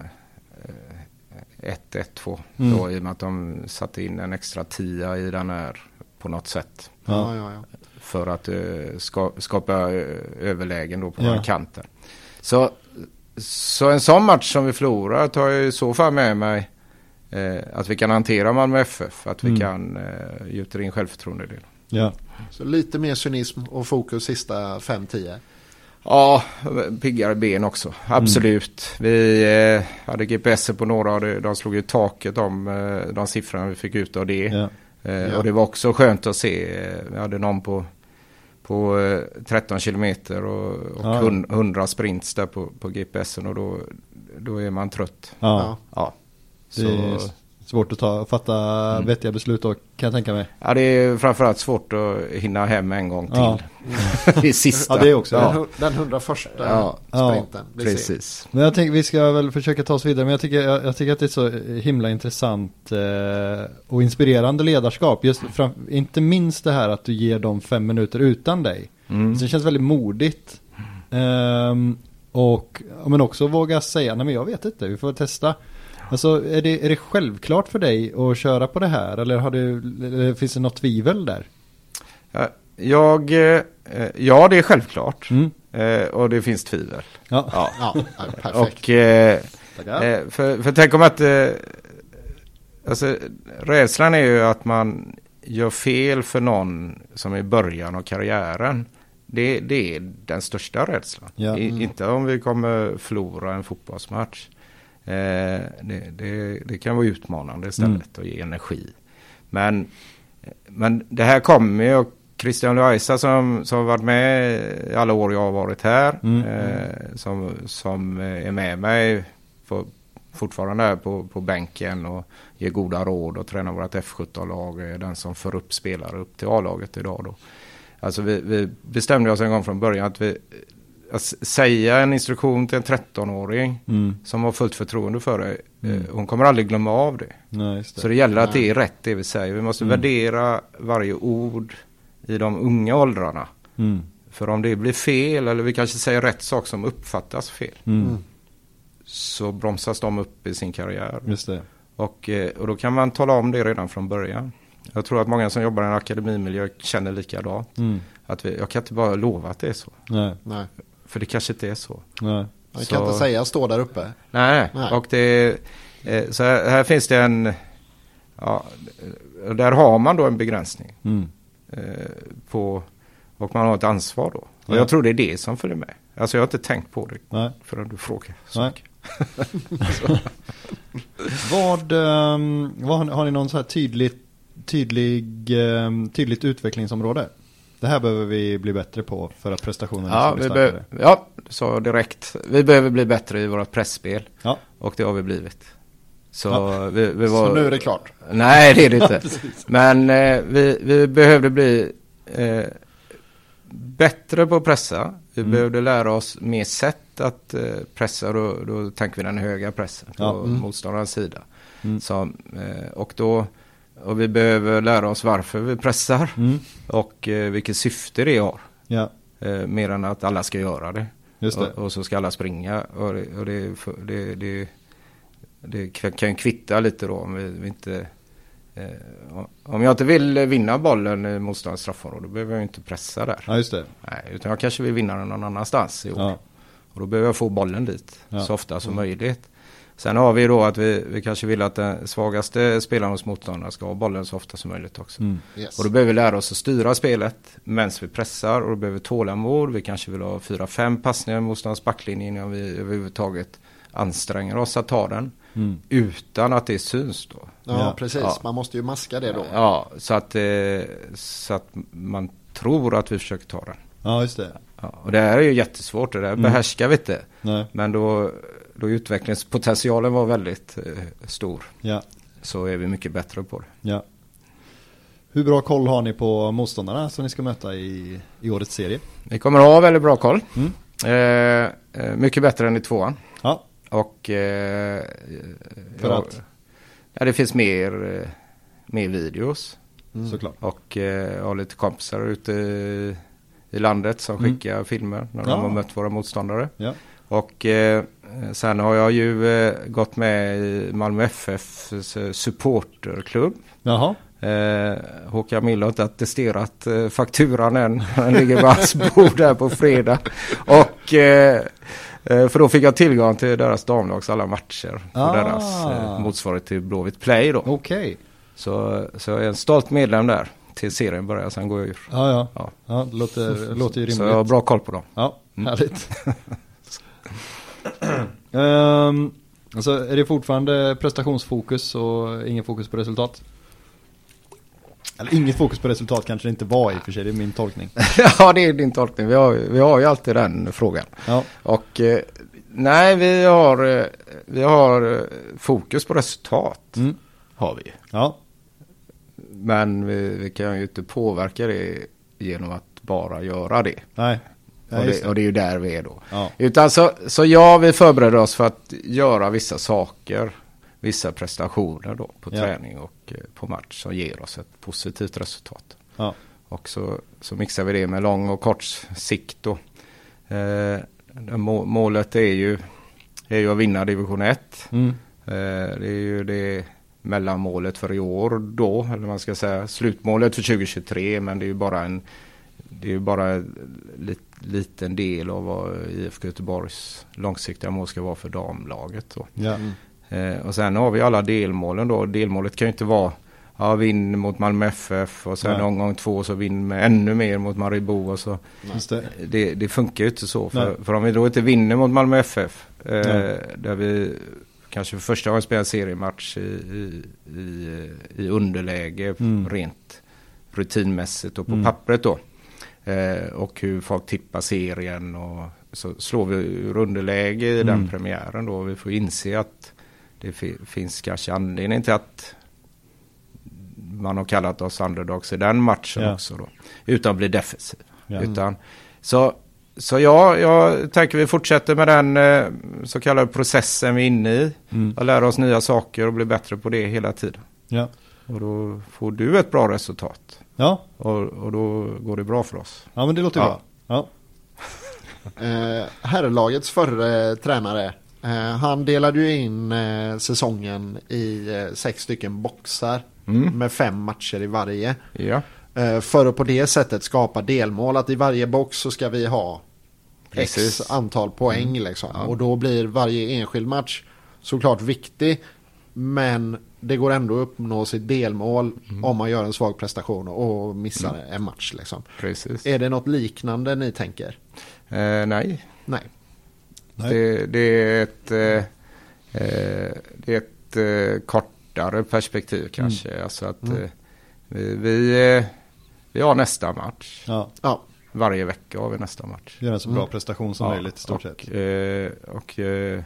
[SPEAKER 2] 1-1-2.
[SPEAKER 1] Mm.
[SPEAKER 2] Då, I och med att de satte in en extra tia i den här på något sätt
[SPEAKER 1] Ja.
[SPEAKER 2] För att eh, ska, skapa eh, överlägen då på
[SPEAKER 1] ja.
[SPEAKER 2] kanten. Så, så en sån match som vi förlorar tar jag i så fall med mig eh, att vi kan hantera Malmö FF. Att vi
[SPEAKER 1] Mm.
[SPEAKER 2] kan eh, gjuta in självförtroende i det.
[SPEAKER 1] Ja.
[SPEAKER 3] Så lite mer cynism och fokus sista 5-10.
[SPEAKER 2] Ja, piggare ben också. Absolut. Vi eh, hade GPS på några och de slog ju taket om eh, de siffrorna vi fick ut av det.
[SPEAKER 1] Ja.
[SPEAKER 2] Eh,
[SPEAKER 3] Ja.
[SPEAKER 2] Och det var också skönt att se. Eh, Vi hade någon på, på eh, 13 kilometer och, och
[SPEAKER 1] Ja.
[SPEAKER 2] hun- 100 sprints där på, på GPSen och då, då är man trött.
[SPEAKER 1] Ja.
[SPEAKER 2] Ja.
[SPEAKER 1] Det är
[SPEAKER 2] Så,
[SPEAKER 1] svårt att ta, fatta
[SPEAKER 2] Mm.
[SPEAKER 1] vettiga beslut då, kan jag tänka mig.
[SPEAKER 2] ja, det är framförallt svårt att hinna hem en gång
[SPEAKER 1] Ja.
[SPEAKER 2] till. det sista.
[SPEAKER 1] Ja, det är också.
[SPEAKER 3] Den,
[SPEAKER 2] Ja,
[SPEAKER 3] den 101
[SPEAKER 2] Ja.
[SPEAKER 3] sprinten. vi ser.
[SPEAKER 2] precis.
[SPEAKER 1] Men jag tänker vi ska väl försöka ta oss vidare. Men jag tycker, jag, jag tycker att det är så himla intressant eh, och inspirerande ledarskap. Just fram, inte minst det här att du ger dem fem minuter utan dig.
[SPEAKER 2] Mm.
[SPEAKER 1] Så det känns väldigt modigt. Ehm, och ja, men också våga säga, nej men jag vet inte, vi får testa. Alltså är det, är det självklart för dig att köra på det här? Eller har du, eller finns det något tvivel där?
[SPEAKER 2] Ja, Jag, eh, ja, det är självklart.
[SPEAKER 1] Mm.
[SPEAKER 2] Eh, och det finns tvivel.
[SPEAKER 1] Ja,
[SPEAKER 2] Ja.
[SPEAKER 3] Ja, perfekt.
[SPEAKER 2] Och eh, för, för tänk om att... Alltså, rädslan är ju att man gör fel för någon som är i början av karriären. Det, det är den största rädslan.
[SPEAKER 1] Ja.
[SPEAKER 2] I,
[SPEAKER 3] Mm.
[SPEAKER 2] Inte om vi kommer förlora en fotbollsmatch. Eh, det, det, det kan vara utmanande istället och ge energi. Men, men det här kommer ju och Christian Luisa som, som varit med i alla år jag har varit här.
[SPEAKER 1] Mm.
[SPEAKER 2] Eh, som, som är med mig på, fortfarande här på, på bänken och ger goda råd och tränar vårt F17-lag. Är den som för upp spelare upp till A-laget idag då. Alltså vi, vi bestämde oss en gång från början att vi att säga en instruktion till en 13-åring
[SPEAKER 1] Mm.
[SPEAKER 2] som har fullt förtroende för dig.
[SPEAKER 1] Mm.
[SPEAKER 2] Eh, hon kommer aldrig glömma av det.
[SPEAKER 1] Nej, just det.
[SPEAKER 2] Så det gäller att
[SPEAKER 3] Nej.
[SPEAKER 2] det är rätt det vi säger. Vi måste
[SPEAKER 1] Mm.
[SPEAKER 2] värdera varje ord i de unga åldrarna.
[SPEAKER 1] Mm.
[SPEAKER 2] För om det blir fel eller vi kanske säger rätt sak som uppfattas fel.
[SPEAKER 1] Mm.
[SPEAKER 3] Mm.
[SPEAKER 2] Så bromsas de upp i sin karriär.
[SPEAKER 1] Just det.
[SPEAKER 2] Och, eh, och då kan man tala om det redan från början. Jag tror att många som jobbar i en akademimiljö känner likadant.
[SPEAKER 1] Mm.
[SPEAKER 2] Att vi, jag kan inte bara lova att det är så.
[SPEAKER 1] Nej,
[SPEAKER 3] Nej,
[SPEAKER 2] För det kanske inte är så.
[SPEAKER 1] nej.
[SPEAKER 3] jag
[SPEAKER 2] Så-
[SPEAKER 3] kan inte säga stå där uppe.
[SPEAKER 2] Nej,
[SPEAKER 3] Nej.
[SPEAKER 2] och det, eh, så här, här finns det en, ja, där har man då en begränsning
[SPEAKER 1] Mm.
[SPEAKER 2] eh, på, och man har ett ansvar då. Och
[SPEAKER 1] Ja.
[SPEAKER 2] jag tror det är det som följer med. Alltså jag har inte tänkt på det
[SPEAKER 1] Nej.
[SPEAKER 2] förrän du frågar. Så.
[SPEAKER 1] Vad, ehm, vad har, ni- någon så här tydlig, tydlig, ehm, tydligt utvecklingsområde? Det här behöver vi bli bättre på för att prestationen
[SPEAKER 2] Ja,
[SPEAKER 1] ska bli
[SPEAKER 2] vi
[SPEAKER 1] starkare.
[SPEAKER 2] be- ja, du sa direkt. Vi behöver bli bättre i vårt pressspel
[SPEAKER 1] Ja,
[SPEAKER 2] och det har vi blivit. Så,
[SPEAKER 1] Ja.
[SPEAKER 2] vi, vi var...
[SPEAKER 3] Så nu är det klart.
[SPEAKER 2] Nej, det är det inte. Men eh, vi, vi behövde bli eh, bättre på att pressa. Vi
[SPEAKER 1] Mm.
[SPEAKER 2] behövde lära oss mer sätt att eh, pressa. Då, då tänker vi den höga pressen på
[SPEAKER 1] Ja.
[SPEAKER 3] Mm.
[SPEAKER 2] motståndarens sida.
[SPEAKER 1] Mm.
[SPEAKER 2] Så, eh, och, då, och vi behöver lära oss varför vi pressar
[SPEAKER 1] mm.
[SPEAKER 2] och eh, vilket syfte det har.
[SPEAKER 1] ja,
[SPEAKER 2] Eh, mer än att alla ska göra det.
[SPEAKER 1] just det.
[SPEAKER 2] Och, och så ska alla springa. Och det, och det, det, det, kan ju kvitta lite då om vi, vi inte... Eh, om jag inte vill vinna bollen i motståndarens straffområde då behöver jag inte pressa där.
[SPEAKER 1] Ja, just det.
[SPEAKER 2] Nej, utan jag kanske vill vinna den någon annanstans. Jo.
[SPEAKER 1] Ja.
[SPEAKER 2] Och då behöver jag få bollen dit
[SPEAKER 1] Ja.
[SPEAKER 2] så ofta som möjligt. Sen har vi då att vi, vi kanske vill att den svagaste spelaren hos motståndarna ska ha bollen så ofta som möjligt också.
[SPEAKER 1] Mm.
[SPEAKER 3] Yes.
[SPEAKER 2] Och då behöver vi lära oss att styra spelet medan vi pressar och då behöver vi tålamod. Vi kanske vill ha fyra, fem passningar mot motståndarens backlinje innan vi överhuvudtaget anstränger oss att ta den.
[SPEAKER 1] Mm.
[SPEAKER 2] Utan att det syns då.
[SPEAKER 3] Ja,
[SPEAKER 1] Ja.
[SPEAKER 3] precis.
[SPEAKER 2] Ja.
[SPEAKER 3] Man måste ju maska det då.
[SPEAKER 2] Ja, så att, eh, så att man tror att vi försöker ta den.
[SPEAKER 1] Ja, just det.
[SPEAKER 2] Ja, och det här är ju jättesvårt, det där behärskar vi inte.
[SPEAKER 1] Nej.
[SPEAKER 2] Men då, då utvecklingspotentialen var väldigt eh, stor
[SPEAKER 1] Ja.
[SPEAKER 2] så är vi mycket bättre på det.
[SPEAKER 1] Ja. Hur bra koll har ni på motståndarna som ni ska möta i, i årets serie?
[SPEAKER 2] Vi kommer ha väldigt bra koll.
[SPEAKER 1] Mm.
[SPEAKER 2] Eh, eh, mycket bättre än i tvåan.
[SPEAKER 1] Ja.
[SPEAKER 2] Och eh,
[SPEAKER 1] För
[SPEAKER 2] ja,
[SPEAKER 1] att?
[SPEAKER 2] Ja, det finns mer, eh, mer videos.
[SPEAKER 3] Mm.
[SPEAKER 1] Såklart.
[SPEAKER 2] Och eh, jag har lite kompisar ute i, i landet som
[SPEAKER 1] Mm.
[SPEAKER 2] skickar filmer när
[SPEAKER 1] Ja.
[SPEAKER 2] de har mött våra motståndare.
[SPEAKER 1] Ja.
[SPEAKER 2] Och eh, sen har jag ju eh, gått med i Malmö FFs eh, supporterklubb.
[SPEAKER 1] Jaha.
[SPEAKER 2] Eh, Håkan Mill har inte attesterat eh, fakturan än. Den ligger på hans bord där på fredag. Och eh, eh, för då fick jag tillgång till deras damlags alla matcher. På
[SPEAKER 1] Ah.
[SPEAKER 2] deras eh, motsvarighet till Blåvitt Play då.
[SPEAKER 1] Okej.
[SPEAKER 2] Så, så jag är en stolt medlem där. Till serien börjar, sen går jag ur.
[SPEAKER 1] Ja, ja.
[SPEAKER 2] Ja.
[SPEAKER 1] Ja, låter, låter ju
[SPEAKER 2] Så jag har
[SPEAKER 1] rimligt.
[SPEAKER 2] bra koll på dem.
[SPEAKER 1] Ja, härligt. um, alltså, är det fortfarande prestationsfokus och ingen fokus på resultat? Eller inget fokus på resultat kanske det inte var i och för sig, det är min tolkning.
[SPEAKER 2] ja, det är din tolkning. Vi har, vi har ju alltid den frågan.
[SPEAKER 1] Ja,
[SPEAKER 2] Och eh, nej, vi har, eh, vi har eh, fokus på resultat.
[SPEAKER 1] mm.
[SPEAKER 2] Har vi.
[SPEAKER 1] ja,
[SPEAKER 2] Men vi, vi kan ju inte påverka det genom att bara göra det.
[SPEAKER 1] nej. Ja,
[SPEAKER 2] och, det och det är ju där vi är då.
[SPEAKER 1] Ja.
[SPEAKER 2] Utan så, så ja, vi förbereder oss för att göra vissa saker. Vissa prestationer då på
[SPEAKER 1] Ja.
[SPEAKER 2] träning och eh, på match som ger oss ett positivt resultat. Och så, så mixar vi det med lång och kort sikt då. Eh, må, målet är ju, är ju att vinna division 1.
[SPEAKER 1] Mm.
[SPEAKER 2] Eh, det är ju det mellanmålet för i år då, eller man ska säga slutmålet för 2023, men det är ju bara en det är ju bara en lit, liten del av vad IFK Göteborgs långsiktiga mål ska vara för damlaget. Då.
[SPEAKER 1] Ja.
[SPEAKER 2] Eh, och sen har vi alla delmålen då. Delmålet kan ju inte vara ja, vinn mot Malmö FF och sen
[SPEAKER 1] Nej.
[SPEAKER 2] omgång två så vinn med ännu mer mot Maribor. Och så.
[SPEAKER 1] Det.
[SPEAKER 2] Det, det funkar ju inte så. För, för om vi då inte vinner mot Malmö FF, eh, där vi kanske för första gången spelar en seriematch i, i, i, i underläge
[SPEAKER 1] Mm.
[SPEAKER 2] rent rutinmässigt och på
[SPEAKER 1] Mm.
[SPEAKER 2] pappret då. Eh, och hur folk tippar serien och så slår vi ur underläge i den
[SPEAKER 1] Mm.
[SPEAKER 2] premiären då. Vi får inse att det fi, finns kanske anledning till att man har kallat oss underdogs i den matchen
[SPEAKER 1] Ja.
[SPEAKER 2] också då. Utan att bli defensiv.
[SPEAKER 1] Ja.
[SPEAKER 2] Utan, så, så ja, jag tänker vi fortsätter med den eh, så kallade processen vi är inne i.
[SPEAKER 1] Mm.
[SPEAKER 2] Att lära oss nya saker och bli bättre på det hela tiden.
[SPEAKER 1] Ja.
[SPEAKER 2] Och då får du ett bra resultat.
[SPEAKER 1] Ja.
[SPEAKER 2] Och, och då går det bra för oss.
[SPEAKER 1] ja, men det låter
[SPEAKER 2] Ja.
[SPEAKER 1] bra. Ja.
[SPEAKER 3] Eh, herrlagets förre tränare, eh, han delade ju in eh, säsongen i eh, sex stycken boxar
[SPEAKER 2] Mm.
[SPEAKER 3] med fem matcher i varje.
[SPEAKER 2] Ja,
[SPEAKER 3] Eh, för att på det sättet skapa delmål, att i varje box så ska vi ha
[SPEAKER 2] Precis.
[SPEAKER 3] X antal poäng liksom.
[SPEAKER 2] Ja.
[SPEAKER 3] Och då blir varje enskild match såklart viktig. Men det går ändå att uppnå sitt delmål om man gör en svag prestation och missar en match liksom.
[SPEAKER 2] precis.
[SPEAKER 3] Är det något liknande ni tänker?
[SPEAKER 2] Eh, nej,
[SPEAKER 3] Nej.
[SPEAKER 1] Nej.
[SPEAKER 2] det, det är ett, eh, eh, det är ett eh, kortare perspektiv kanske. Alltså att
[SPEAKER 3] Mm.
[SPEAKER 2] eh, vi, vi, eh, vi har nästa match.
[SPEAKER 1] ja.
[SPEAKER 3] Ja,
[SPEAKER 2] Varje vecka har vi nästa match.
[SPEAKER 1] Gör en så bra
[SPEAKER 3] Mm.
[SPEAKER 1] prestation som möjligt i stort
[SPEAKER 2] och,
[SPEAKER 1] sett.
[SPEAKER 2] Eh, och eh,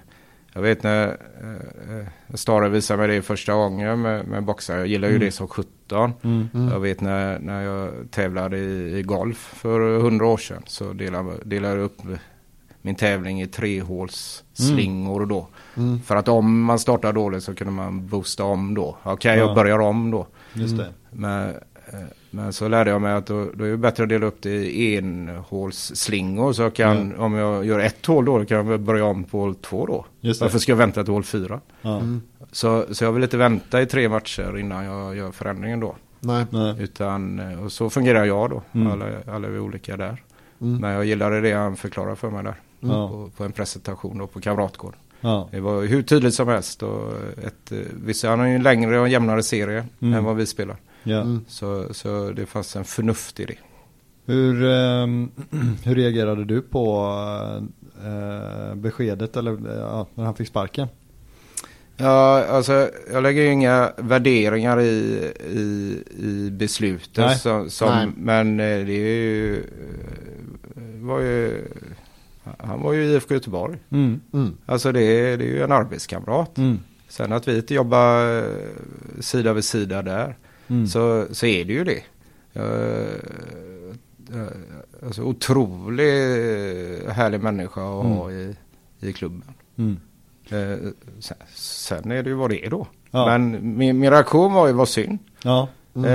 [SPEAKER 2] jag vet när eh, Stare visade mig det första gången med, med boxar. Jag gillar ju
[SPEAKER 1] Mm.
[SPEAKER 2] det som 17.
[SPEAKER 1] Mm.
[SPEAKER 3] Mm.
[SPEAKER 2] Jag vet när, när jag tävlade i, i golf för hundra år sedan. Så delade, delade jag upp min tävling i trehålsslingor då.
[SPEAKER 3] Mm.
[SPEAKER 2] För att om man startar dåligt så kunde man boosta om då. Okej,
[SPEAKER 1] Ja.
[SPEAKER 2] jag börjar om då.
[SPEAKER 1] Just det.
[SPEAKER 2] Men, eh, men så lärde jag mig att då, då är det bättre att dela upp det i enhålsslingor. Så jag kan, om jag gör ett hål då, då kan jag väl börja om på hål två då. Varför ska jag vänta till hål fyra?
[SPEAKER 3] Mm.
[SPEAKER 2] Så, så jag vill inte vänta i tre matcher innan jag gör förändringen då.
[SPEAKER 3] Nej.
[SPEAKER 1] Nej.
[SPEAKER 2] Utan, och så fungerar jag då.
[SPEAKER 1] Mm.
[SPEAKER 2] Alla, alla är olika där.
[SPEAKER 3] Mm.
[SPEAKER 2] Men jag gillade det han förklarade för mig där.
[SPEAKER 1] Ja.
[SPEAKER 2] På, på en presentation och på Kamratgården.
[SPEAKER 1] Ja.
[SPEAKER 2] Det var hur tydligt som helst. Och ett, eh, vissa, han har ju en längre och jämnare serie
[SPEAKER 1] Mm.
[SPEAKER 2] än vad vi spelar.
[SPEAKER 1] Ja.
[SPEAKER 3] Mm.
[SPEAKER 2] Så, så det fanns en förnuft i det.
[SPEAKER 1] Hur, ehm, hur reagerade du på eh, beskedet eller eh, ja, när han fick sparken?
[SPEAKER 2] Ja, alltså jag lägger ju inga värderingar i, i, i beslutet.
[SPEAKER 1] Nej.
[SPEAKER 2] Som, som,
[SPEAKER 3] Nej.
[SPEAKER 2] men eh, det är ju, eh, var ju... Han var ju i IFK Göteborg.
[SPEAKER 1] Mm.
[SPEAKER 3] Mm.
[SPEAKER 2] Alltså det är, det är ju en arbetskamrat.
[SPEAKER 1] Mm.
[SPEAKER 2] Sen att vi inte jobbar eh, sida vid sida där.
[SPEAKER 1] Mm.
[SPEAKER 2] Så, så är det ju det. Eh, eh, alltså otroligt härlig människa att ha i, i klubben.
[SPEAKER 1] Mm.
[SPEAKER 2] Eh, sen, sen är det ju vad det är då.
[SPEAKER 1] Ja.
[SPEAKER 2] Men min, min reaktion var ju vad synd.
[SPEAKER 1] Ja,
[SPEAKER 3] Mm.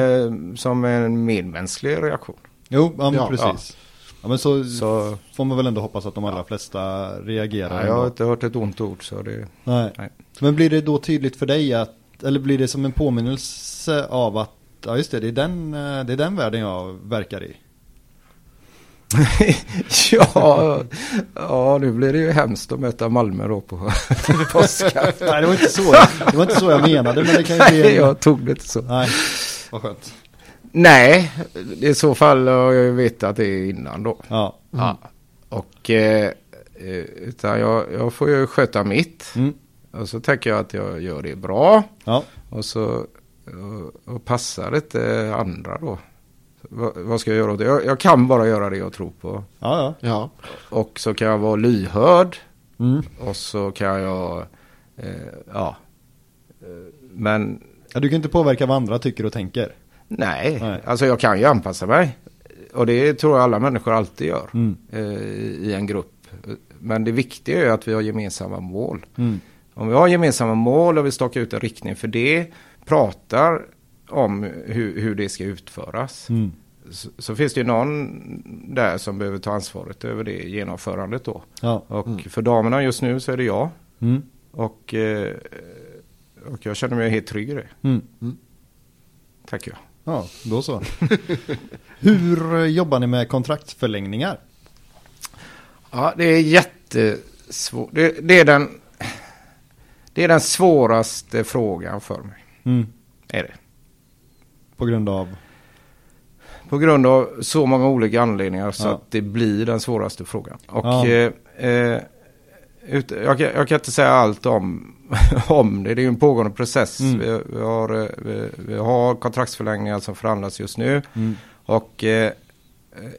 [SPEAKER 2] Eh, som en medmänsklig reaktion.
[SPEAKER 1] jo, ja, men
[SPEAKER 3] Ja,
[SPEAKER 1] precis. Ja. men så,
[SPEAKER 2] Så
[SPEAKER 1] får man väl ändå hoppas att de allra flesta reagerar.
[SPEAKER 2] ja, jag har inte hört ett ont ord. Så det,
[SPEAKER 1] Nej.
[SPEAKER 2] Nej.
[SPEAKER 1] Men blir det då tydligt för dig att, eller blir det som en påminnelse av att, ja just det, det är den, eh, det är den världen jag verkar i?
[SPEAKER 2] ja, ja, nu blir det ju hemskt att möta Malmö då på påskafton.
[SPEAKER 1] Nej, det var inte så, det var inte så jag menade, men det kan ju bli
[SPEAKER 2] Nej, jag tog det inte så.
[SPEAKER 1] Nej, vad skönt.
[SPEAKER 2] Nej, i så fall har jag ju vetat det innan då.
[SPEAKER 1] Ja.
[SPEAKER 2] Ja. Och eh, eh, utan jag, jag får ju sköta mitt.
[SPEAKER 1] Mm.
[SPEAKER 2] Och så tänker jag att jag gör det bra.
[SPEAKER 1] Ja.
[SPEAKER 2] Och så och, och passar inte andra då. Vad, vad ska jag göra åt det? Jag, jag kan bara göra det jag tror på.
[SPEAKER 1] Ja, ja.
[SPEAKER 3] Ja.
[SPEAKER 2] Och så kan jag vara lyhörd.
[SPEAKER 1] Mm.
[SPEAKER 2] Och så kan jag, eh, ja. Men
[SPEAKER 1] ja. Du kan inte påverka vad andra tycker och tänker.
[SPEAKER 2] nej,
[SPEAKER 1] Nej.
[SPEAKER 2] alltså jag kan ju anpassa mig. Och det tror jag alla människor alltid gör
[SPEAKER 1] Mm.
[SPEAKER 2] eh, i en grupp. Men det viktiga är att vi har gemensamma mål.
[SPEAKER 1] Mm.
[SPEAKER 2] Om vi har gemensamma mål och vi stakar ut en riktning för det, pratar om hur, hur det ska utföras.
[SPEAKER 1] Mm.
[SPEAKER 2] Så, så finns det ju någon där som behöver ta ansvaret över det genomförandet då.
[SPEAKER 1] Ja.
[SPEAKER 2] Och för damerna just nu så är det jag.
[SPEAKER 1] Mm.
[SPEAKER 2] Och, eh, och jag känner mig helt trygg i det.
[SPEAKER 1] Mm.
[SPEAKER 2] Tack jag.
[SPEAKER 1] Ja, då så. Hur jobbar ni med kontraktsförlängningar?
[SPEAKER 2] Ja, det är jättesvårt. Det, det, är den, det är den svåraste frågan för mig.
[SPEAKER 1] Mm.
[SPEAKER 2] Är det.
[SPEAKER 1] På grund av?
[SPEAKER 2] På grund av så många olika anledningar så
[SPEAKER 1] Ja.
[SPEAKER 2] att det blir den svåraste frågan. Och
[SPEAKER 1] Ja.
[SPEAKER 2] eh, eh, ut, jag, kan- jag kan inte säga allt om, om det. Det är ju en pågående process.
[SPEAKER 1] Mm.
[SPEAKER 2] Vi, vi, har, eh, vi, vi har kontraktsförlängningar som förhandlas just nu.
[SPEAKER 1] Mm.
[SPEAKER 2] Och eh, eh,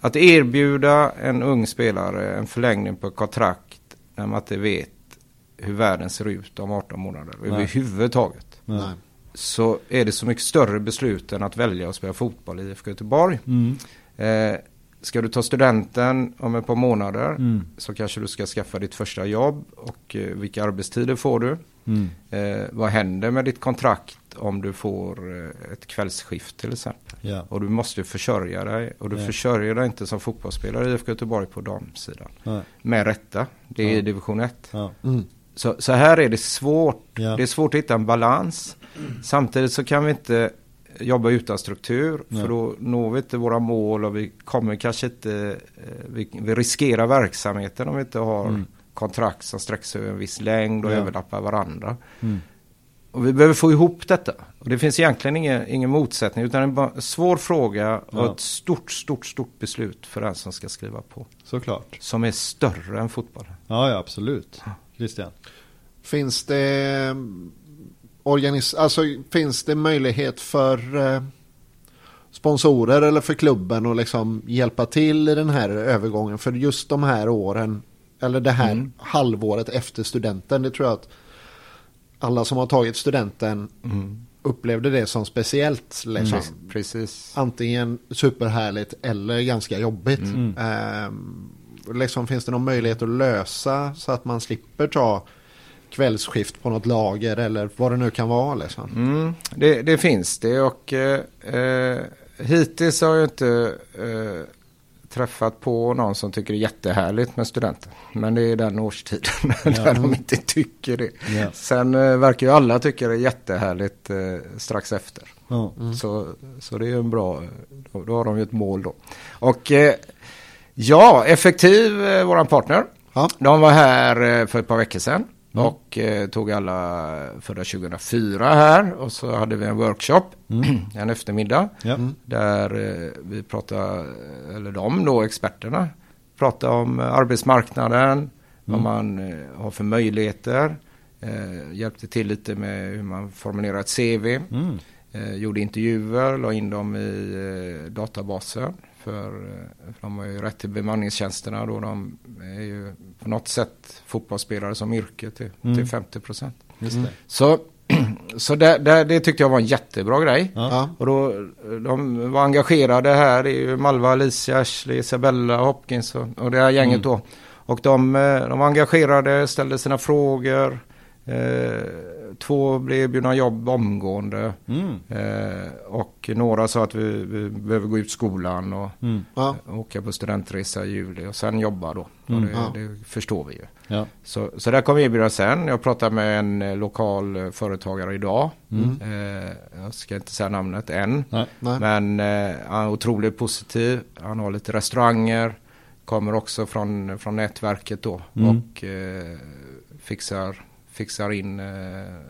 [SPEAKER 2] att erbjuda en ung spelare en förlängning på kontrakt när man inte vet hur världen ser ut om 18 månader
[SPEAKER 1] Nej.
[SPEAKER 2] överhuvudtaget.
[SPEAKER 1] Nej.
[SPEAKER 2] Så är det så mycket större beslut än att välja att spela fotboll i IFK Göteborg.
[SPEAKER 1] Mm.
[SPEAKER 2] Eh, ska du ta studenten om ett par månader
[SPEAKER 1] Mm.
[SPEAKER 2] så kanske du ska skaffa ditt första jobb och eh, vilka arbetstider får du?
[SPEAKER 1] Mm.
[SPEAKER 2] Eh, vad händer med ditt kontrakt om du får eh, ett kvällsskift till exempel?
[SPEAKER 1] Ja.
[SPEAKER 2] Och du måste försörja dig och du
[SPEAKER 1] Ja.
[SPEAKER 2] försörjer dig inte som fotbollsspelare i IFK Göteborg på damsidan.
[SPEAKER 1] Nej.
[SPEAKER 2] Med rätta, det är i division 1.
[SPEAKER 1] Ja.
[SPEAKER 3] Mm.
[SPEAKER 2] Så, så här är det svårt.
[SPEAKER 1] Ja.
[SPEAKER 2] Det är svårt att hitta en balans. Samtidigt så kan vi inte jobba utan struktur.
[SPEAKER 1] Nej.
[SPEAKER 2] För då når vi inte våra mål och vi kommer kanske inte, eh, vi, vi riskerar verksamheten om vi inte har
[SPEAKER 1] Mm.
[SPEAKER 2] kontrakt som sträcker sig över en viss längd och
[SPEAKER 1] Ja.
[SPEAKER 2] överlappar varandra.
[SPEAKER 1] Mm.
[SPEAKER 2] Och vi behöver få ihop detta. Och det finns egentligen ingen, ingen motsättning utan en svår fråga och
[SPEAKER 1] Ja.
[SPEAKER 2] ett stort, stort, stort beslut för den som ska skriva på.
[SPEAKER 1] Såklart.
[SPEAKER 2] Som är större än fotbollen.
[SPEAKER 1] Ja, ja absolut. Christian.
[SPEAKER 3] Finns det organis alltså, finns det möjlighet för eh, sponsorer eller för klubben att liksom hjälpa till i den här övergången för just de här åren eller det här
[SPEAKER 2] Mm.
[SPEAKER 3] halvåret efter studenten. Det tror jag att alla som har tagit studenten upplevde det som speciellt. Liksom.
[SPEAKER 2] Precis.
[SPEAKER 3] Antingen superhärligt eller ganska jobbigt.
[SPEAKER 1] Mm.
[SPEAKER 3] Liksom finns det någon möjlighet att lösa så att man slipper ta kvällsskift på något lager eller vad det nu kan vara. Liksom.
[SPEAKER 2] Mm, det, det finns det och eh, eh, hittills har jag inte eh, träffat på någon som tycker det är jättehärligt med studenter. Men det är den årstiden där de inte tycker det.
[SPEAKER 1] Ja.
[SPEAKER 2] Sen eh, verkar ju alla tycka det är jättehärligt eh, strax efter.
[SPEAKER 1] Ja.
[SPEAKER 2] Så, så det är en bra, då, då har de ju ett mål då. Och eh, ja, Effektiv, eh, våran partner.
[SPEAKER 3] Ja.
[SPEAKER 2] De var här eh, för ett par veckor sedan. Och eh, tog alla födda 2004 här. Och så hade vi en workshop en eftermiddag.
[SPEAKER 1] Ja.
[SPEAKER 2] Där eh, vi pratade, eller de då, experterna, pratade om eh, arbetsmarknaden, vad man eh, har för möjligheter. Eh, hjälpte till lite med hur man formulerar ett CV.
[SPEAKER 1] Mm.
[SPEAKER 2] Eh, gjorde intervjuer, la in dem i eh, databasen. För, eh, för de har ju rätt till bemanningstjänsterna då. De är ju på något sätt fotbollsspelare som yrke till,
[SPEAKER 1] Mm.
[SPEAKER 2] till 50 procent.
[SPEAKER 1] Det.
[SPEAKER 2] Så, så det, det, det tyckte jag var en jättebra grej.
[SPEAKER 1] Ja.
[SPEAKER 2] Och då, de var engagerade här, det är ju Malva, Alicia, Ashley, Isabella, Hopkins och, och det här gänget då. Och de, eh, de var engagerade, ställde sina frågor. Eh, två blev erbjudna jobb omgående.
[SPEAKER 1] Mm.
[SPEAKER 2] Eh, och några sa att vi, vi behöver gå ut skolan och
[SPEAKER 1] Mm.
[SPEAKER 3] Ja.
[SPEAKER 2] åka på studentresa i juli och sen jobba då.
[SPEAKER 1] Mm.
[SPEAKER 2] Det,
[SPEAKER 3] Ja.
[SPEAKER 2] det förstår vi ju.
[SPEAKER 1] Ja.
[SPEAKER 2] Så, så där kommer erbjudandet sen. Jag pratade med en eh, lokal eh, företagare idag.
[SPEAKER 1] Mm.
[SPEAKER 2] Eh, jag ska inte säga namnet än.
[SPEAKER 1] Nej.
[SPEAKER 3] Nej.
[SPEAKER 2] Men eh, han är otroligt positiv. Han har lite restauranger. Kommer också från, från nätverket då.
[SPEAKER 1] Mm.
[SPEAKER 2] Och eh, fixar, fixar in eh,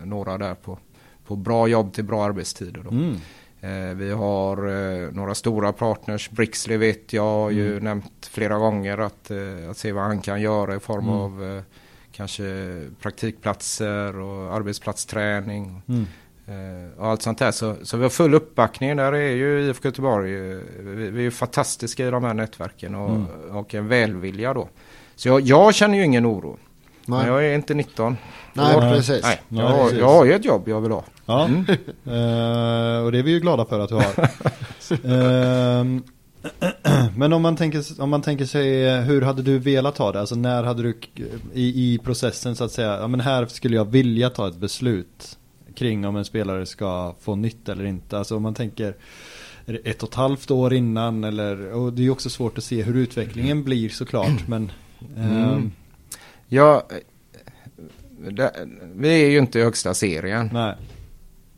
[SPEAKER 2] några där på, på bra jobb till bra arbetstider. Då.
[SPEAKER 1] Mm.
[SPEAKER 2] Eh, vi har eh, några stora partners. Brixley vet jag har ju
[SPEAKER 1] Mm.
[SPEAKER 2] nämnt flera gånger att, eh, att se vad han kan göra i form
[SPEAKER 1] Mm.
[SPEAKER 2] av eh, kanske praktikplatser och arbetsplatsträning.
[SPEAKER 1] Mm.
[SPEAKER 2] Eh, och allt sånt där. Så, så vi har full uppbackning. Där är ju IFK Göteborg. Vi, vi är fantastiska i de här nätverken och,
[SPEAKER 1] Mm.
[SPEAKER 2] och en välvilja då. Så jag, jag känner ju ingen oro. Men
[SPEAKER 3] Nej.
[SPEAKER 2] jag är inte 19.
[SPEAKER 3] Nej,
[SPEAKER 1] Nej.
[SPEAKER 3] precis.
[SPEAKER 2] Nej,
[SPEAKER 1] Nej,
[SPEAKER 2] jag, har,
[SPEAKER 1] precis.
[SPEAKER 2] jag har ju ett jobb jag vill ha.
[SPEAKER 1] Ja,
[SPEAKER 2] Mm.
[SPEAKER 1] Eh, och det är vi ju glada för att du har. Ehm, men om man, tänker, om man tänker sig, eh, hur hade du velat ha det? Alltså när hade du i, i processen så att säga, ja men här skulle jag vilja ta ett beslut kring om en spelare ska få nytt eller inte. Alltså om man tänker, ett och ett halvt år innan eller, och det är ju också svårt att se hur utvecklingen blir såklart, men ehm,
[SPEAKER 2] Mm. Ja, eh, det, vi är ju inte i högsta serien.
[SPEAKER 1] nej.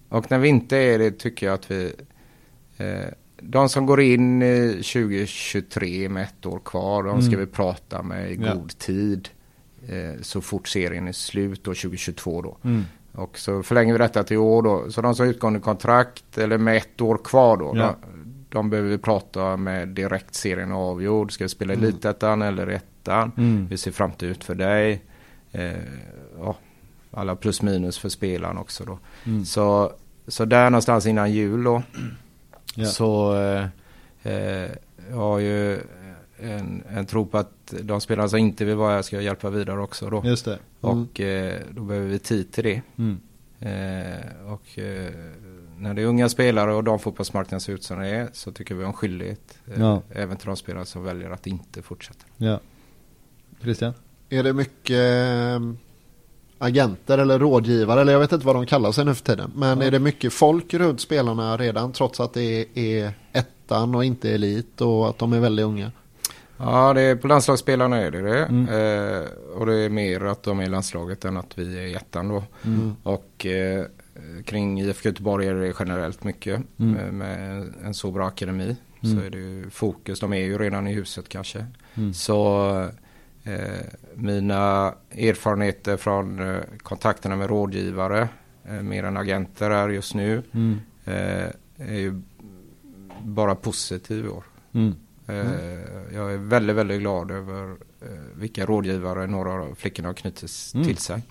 [SPEAKER 2] Och när vi inte är det tycker jag att vi... Eh, de som går in i 2023 med ett år kvar, de ska
[SPEAKER 1] Mm.
[SPEAKER 2] vi prata med i
[SPEAKER 1] Ja.
[SPEAKER 2] god tid. Eh, så fort serien är slut då 2022 då.
[SPEAKER 1] Mm.
[SPEAKER 2] Och så förlänger vi detta till år då. Så de som har utgående kontrakt eller med ett år kvar då.
[SPEAKER 1] Ja.
[SPEAKER 2] De, de behöver vi prata med direkt serien är avgjord. Ska vi spela
[SPEAKER 3] Mm.
[SPEAKER 2] elitettan eller ettan?
[SPEAKER 1] Mm.
[SPEAKER 2] Hur ser framtid ut för dig? Eh, ja, alla plus minus för spelaren också då.
[SPEAKER 1] Mm.
[SPEAKER 2] Så, så där någonstans innan jul då.
[SPEAKER 1] Ja.
[SPEAKER 2] Så eh, eh, jag har ju en, en tro på att de spelarna som inte vill vara här ska hjälpa vidare också då.
[SPEAKER 1] Just det.
[SPEAKER 2] Och eh, då behöver vi tid till det.
[SPEAKER 1] Mm.
[SPEAKER 2] Eh, och eh, när det är unga spelare och damfotbollsmarknaden ser ut som det är så tycker vi en skyldighet. Eh,
[SPEAKER 1] Ja.
[SPEAKER 2] Även till de spelare som väljer att inte fortsätta.
[SPEAKER 1] Ja. Christian?
[SPEAKER 3] Är det mycket eh, agenter eller rådgivare eller jag vet inte vad de kallar sig nu för tiden. Men
[SPEAKER 1] Ja.
[SPEAKER 3] är det mycket folk runt spelarna redan trots att det är ettan och inte elit och att de är väldigt unga?
[SPEAKER 2] Ja, det är, på landslagsspelarna är det det.
[SPEAKER 1] Mm.
[SPEAKER 2] Eh, och det är mer att de är i landslaget än att vi är i ettan då.
[SPEAKER 1] Mm.
[SPEAKER 2] Och eh, kring IFK Göteborg är det generellt mycket.
[SPEAKER 1] Mm.
[SPEAKER 2] Med, med en så bra akademi
[SPEAKER 1] Mm.
[SPEAKER 2] så är det ju fokus. De är ju redan i huset kanske.
[SPEAKER 1] Mm.
[SPEAKER 2] Så eh, mina erfarenheter från eh, kontakterna med rådgivare, eh, mer än agenter är just nu,
[SPEAKER 1] Mm.
[SPEAKER 2] eh, är ju bara positiv i år.
[SPEAKER 1] Mm.
[SPEAKER 2] Eh, Jag är väldigt, väldigt glad över eh, vilka rådgivare några av flickorna har knutits
[SPEAKER 1] Mm.
[SPEAKER 2] till sig.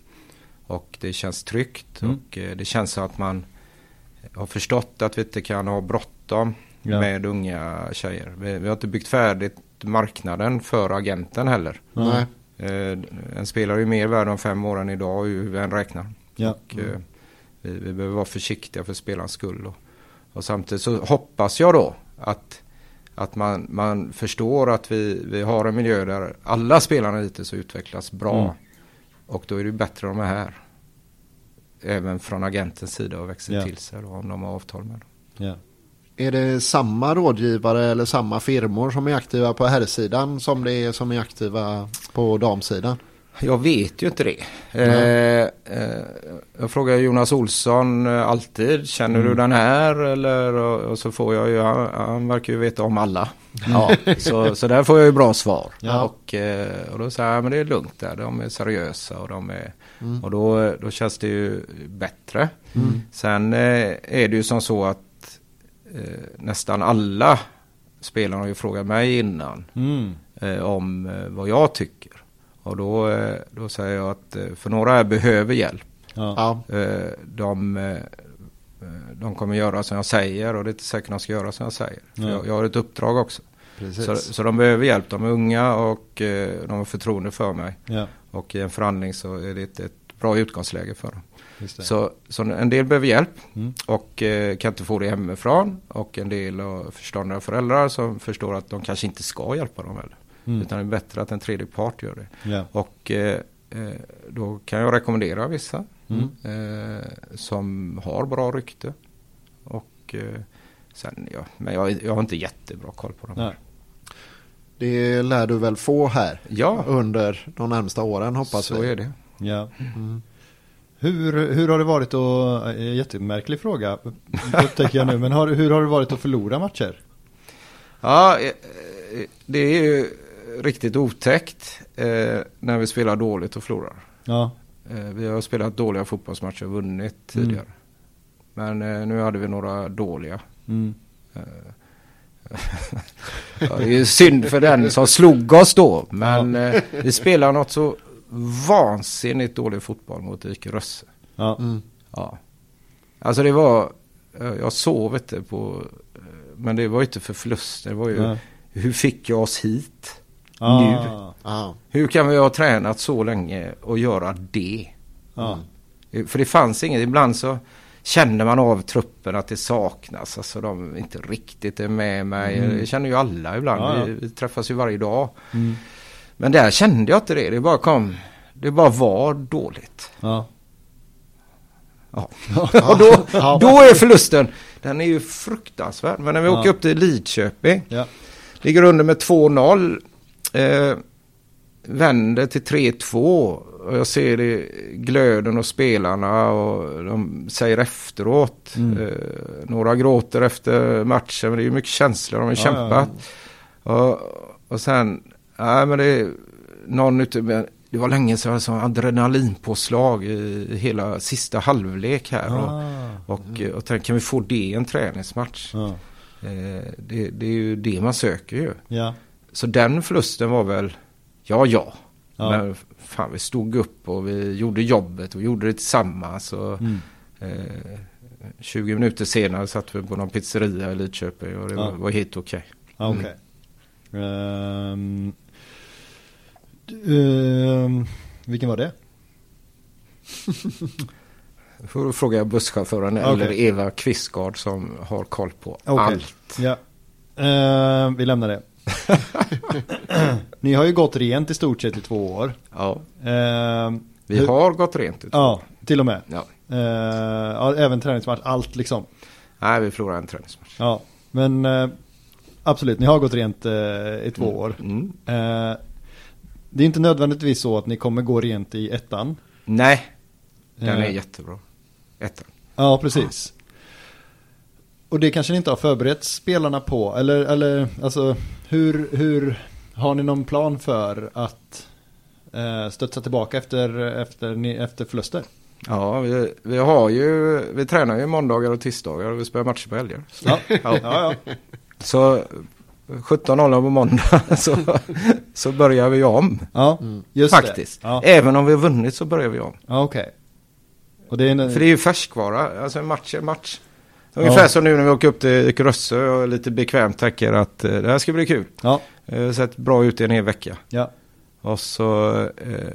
[SPEAKER 2] Och det känns tryggt
[SPEAKER 1] Mm.
[SPEAKER 2] och eh, det känns som att man har förstått att vi inte kan ha bråttom
[SPEAKER 1] Ja.
[SPEAKER 2] med unga tjejer. Vi, vi har inte byggt färdigt marknaden för agenten heller.
[SPEAKER 3] Nej.
[SPEAKER 2] Eh, En spelare är ju mer värd om fem år än idag hur vi än räknar.
[SPEAKER 1] Ja.
[SPEAKER 2] Och, eh, vi, vi behöver vara försiktiga för spelarens skull. Och, och samtidigt så hoppas jag då att, att man, man förstår att vi, vi har en miljö där alla spelarna hittills utvecklas bra.
[SPEAKER 1] Mm.
[SPEAKER 2] Och då är det bättre om de är här. Även från agentens sida och växer
[SPEAKER 1] Ja.
[SPEAKER 2] till sig då, om de har avtal med dem.
[SPEAKER 1] Ja.
[SPEAKER 3] Är det samma rådgivare eller samma firmor som är aktiva på herrsidan som det är som är aktiva på damsidan?
[SPEAKER 2] Jag vet ju inte det. Eh, eh, jag frågar Jonas Olsson eh, alltid, känner du den här? Eller, och, och så får jag ju, han, han verkar ju veta om alla. Ja, så, så där får jag ju bra svar.
[SPEAKER 1] Ja.
[SPEAKER 2] Och, eh, och då säger jag, men det är lugnt där, de är seriösa och de är, och då, då känns det ju bättre. Sen eh, är det ju som så att eh, nästan alla spelarna har ju frågat mig innan
[SPEAKER 1] Mm.
[SPEAKER 2] eh, om eh, vad jag tycker. Och då, eh, då säger jag att eh, för några här behöver hjälp.
[SPEAKER 1] Ja.
[SPEAKER 2] Eh, de, de kommer göra som jag säger och det är inte säkert de ska göra som jag säger. För
[SPEAKER 1] Ja.
[SPEAKER 2] jag, jag har ett uppdrag också. Så, så de behöver hjälp. De är unga och eh, de har förtroende för mig.
[SPEAKER 1] ja,
[SPEAKER 2] Och i en förhandling så är det ett, ett bra utgångsläge för dem.
[SPEAKER 1] Just det.
[SPEAKER 2] Så, så en del behöver hjälp
[SPEAKER 1] Mm.
[SPEAKER 2] och eh, kan inte få det hemifrån. Och en del har förståndiga föräldrar som förstår att de kanske inte ska hjälpa dem heller.
[SPEAKER 1] Mm.
[SPEAKER 2] Utan det är bättre att en tredje part gör det.
[SPEAKER 1] Ja.
[SPEAKER 2] Och eh, eh, då kan jag rekommendera vissa
[SPEAKER 1] Mm.
[SPEAKER 2] eh, som har bra rykte. Och sen, ja, men jag, jag har inte jättebra koll på dem.
[SPEAKER 1] Nej.
[SPEAKER 3] Det lär du väl få här
[SPEAKER 2] Ja,
[SPEAKER 3] under de närmsta åren hoppas
[SPEAKER 2] så
[SPEAKER 3] vi.
[SPEAKER 2] är det.
[SPEAKER 1] Ja. Hur, hur har det varit att, eh, jättemärklig fråga upptäcker jag nu, men har, hur har det varit att förlora matcher?
[SPEAKER 2] Ja, eh, eh, det är ju riktigt otäckt eh, när vi spelar dåligt och förlorar.
[SPEAKER 1] Ja,
[SPEAKER 2] Eh, vi har spelat dåliga fotbollsmatcher och vunnit tidigare. Men eh, nu hade vi några dåliga.
[SPEAKER 1] mm.
[SPEAKER 2] Ja, det är ju synd för den som slog oss då. Men eh, vi spelar något så vansinnigt dålig fotboll mot IK Rösse.
[SPEAKER 1] ja,
[SPEAKER 3] Mm.
[SPEAKER 2] Ja. Alltså det var, eh, jag sov inte på, eh, men det var ju inte för förluster. Det var ju,
[SPEAKER 1] Ja.
[SPEAKER 2] hur fick jag oss hit?
[SPEAKER 1] Ah,
[SPEAKER 3] Ja,
[SPEAKER 2] Hur kan vi ha tränat så länge och göra det?
[SPEAKER 1] ja,
[SPEAKER 2] För det fanns inget, ibland så känner man av truppen att det saknas. Alltså de inte riktigt är med mig.
[SPEAKER 1] Mm.
[SPEAKER 2] Det känner ju alla ibland. Vi, vi träffas ju varje dag.
[SPEAKER 1] mm.
[SPEAKER 2] Men där kände jag inte det. Det bara kom, det bara var dåligt.
[SPEAKER 1] ja,
[SPEAKER 2] Ja. och då, då är förlusten, den är ju fruktansvärd. Men när vi
[SPEAKER 1] Ja.
[SPEAKER 2] åker upp till Lidköping,
[SPEAKER 1] ja,
[SPEAKER 2] ligger under med 2-0. Eh, vänder till 3-2. Och jag ser det glöden och spelarna och de säger efteråt.
[SPEAKER 1] Mm.
[SPEAKER 2] Eh, några gråter efter matchen, men det är ju mycket känslor, de har
[SPEAKER 1] Ja,
[SPEAKER 2] kämpat. Och, och sen, nej men det någon ute det var länge sedan jag sa adrenalinpåslag i hela sista halvlek här. Och,
[SPEAKER 1] ah,
[SPEAKER 2] och, och tänkte, kan vi få det i en träningsmatch?
[SPEAKER 1] ja,
[SPEAKER 2] Eh, det, det är ju det man söker ju.
[SPEAKER 1] ja,
[SPEAKER 2] Så den förlusten var väl, ja ja.
[SPEAKER 1] Ja.
[SPEAKER 2] Men fan vi stod upp och vi gjorde jobbet och gjorde det tillsammans. Och,
[SPEAKER 1] mm.
[SPEAKER 2] eh, 20 minuter senare satt vi på någon pizzeria i Lidköping och det
[SPEAKER 1] Ja.
[SPEAKER 2] var, var helt okej.
[SPEAKER 1] Ja, okej. Ehm, d- ehm, vilken var det?
[SPEAKER 2] Får fråga jag busschauffören
[SPEAKER 1] Okej.
[SPEAKER 2] eller Eva Kvistgard som har koll på
[SPEAKER 1] Okej.
[SPEAKER 2] allt.
[SPEAKER 1] Ja. Ehm, vi lämnar det. Ni har ju gått rent i stort sett i två år.
[SPEAKER 2] Ja,
[SPEAKER 1] Ehm,
[SPEAKER 2] vi har gått rent.
[SPEAKER 1] Ja, till och med.
[SPEAKER 2] Ja.
[SPEAKER 1] Ja, även träningsmatch, allt liksom.
[SPEAKER 2] Nej, vi förlorade en träningsmatch.
[SPEAKER 1] Ja, men eh, absolut, ni har gått rent eh, i två år.
[SPEAKER 2] Mm.
[SPEAKER 1] Det är inte nödvändigtvis så att ni kommer gå rent i ettan.
[SPEAKER 2] Nej, den är
[SPEAKER 1] Eh,
[SPEAKER 2] jättebra. Ettan.
[SPEAKER 1] Ja, precis. Och det kanske ni inte har förberett spelarna på, eller, eller alltså hur, hur har ni någon plan för att eh, studsa tillbaka efter, efter, efter förluster?
[SPEAKER 2] Ja, vi, vi har ju, vi tränar ju måndagar och tisdagar och vi spelar matcher på helger. Så,
[SPEAKER 1] Ja,
[SPEAKER 2] ja.
[SPEAKER 1] ja, ja.
[SPEAKER 2] så 17.00 på måndag så, så börjar vi om.
[SPEAKER 1] ja
[SPEAKER 3] Mm.
[SPEAKER 1] just
[SPEAKER 2] Faktiskt.
[SPEAKER 1] det. Ja,
[SPEAKER 2] Även om vi har vunnit så börjar vi om.
[SPEAKER 1] ja okej. Och det är en,
[SPEAKER 2] För det är ju färskvara, alltså en match är match. Ungefär som nu när vi åker upp till Krössö och lite bekvämt tänker att eh, det här ska bli kul.
[SPEAKER 1] Ja,
[SPEAKER 2] har sett bra ut i en hel vecka.
[SPEAKER 1] ja,
[SPEAKER 2] Och så, eh,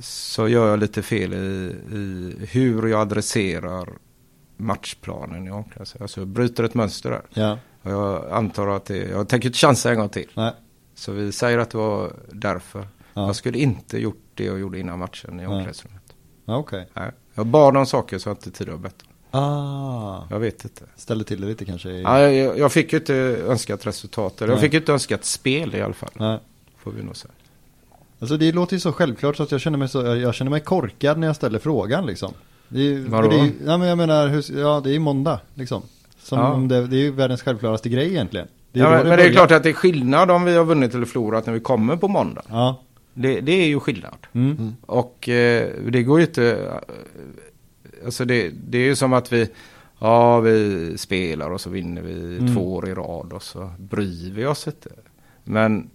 [SPEAKER 2] så gör jag lite fel i, i hur jag adresserar matchplanen i omklädningsrummet. Alltså jag bryter ett mönster där.
[SPEAKER 1] ja,
[SPEAKER 2] Och jag antar att det, jag tänker inte chansa en gång till.
[SPEAKER 1] nej,
[SPEAKER 2] Så vi säger att det var därför.
[SPEAKER 1] Ja.
[SPEAKER 2] Jag skulle inte gjort det jag gjorde innan matchen i omklädningsrummet.
[SPEAKER 1] ja.
[SPEAKER 2] Nej. Jag bad om saker så jag inte tidigare bett om.
[SPEAKER 1] Ah,
[SPEAKER 2] Jag vet inte.
[SPEAKER 1] ställde till det lite kanske. I...
[SPEAKER 2] Ja, jag, jag fick ju inte önskat resultat. Eller jag fick ju inte önskat spel i alla fall.
[SPEAKER 1] Nej.
[SPEAKER 2] Får vi nog säga.
[SPEAKER 1] Alltså det låter ju så självklart så att jag känner mig så, jag känner mig korkad när jag ställer frågan liksom. Det är,
[SPEAKER 2] Vadå?
[SPEAKER 1] Det är, ja men jag menar, hur, ja det är ju måndag liksom. Som
[SPEAKER 2] Ja.
[SPEAKER 1] om det, det är ju världens självklaraste grej egentligen. Det
[SPEAKER 2] Ja, men, men det är klart att det är skillnad om vi har vunnit eller förlorat när vi kommer på måndag.
[SPEAKER 1] Ja.
[SPEAKER 2] Det, det är ju skillnad.
[SPEAKER 1] Mm.
[SPEAKER 2] Och eh, det går ju inte... eh, Alltså det, det är ju som att vi... Ja, vi spelar och så vinner vi
[SPEAKER 1] Mm.
[SPEAKER 2] två år i rad och så bryr vi oss inte. Men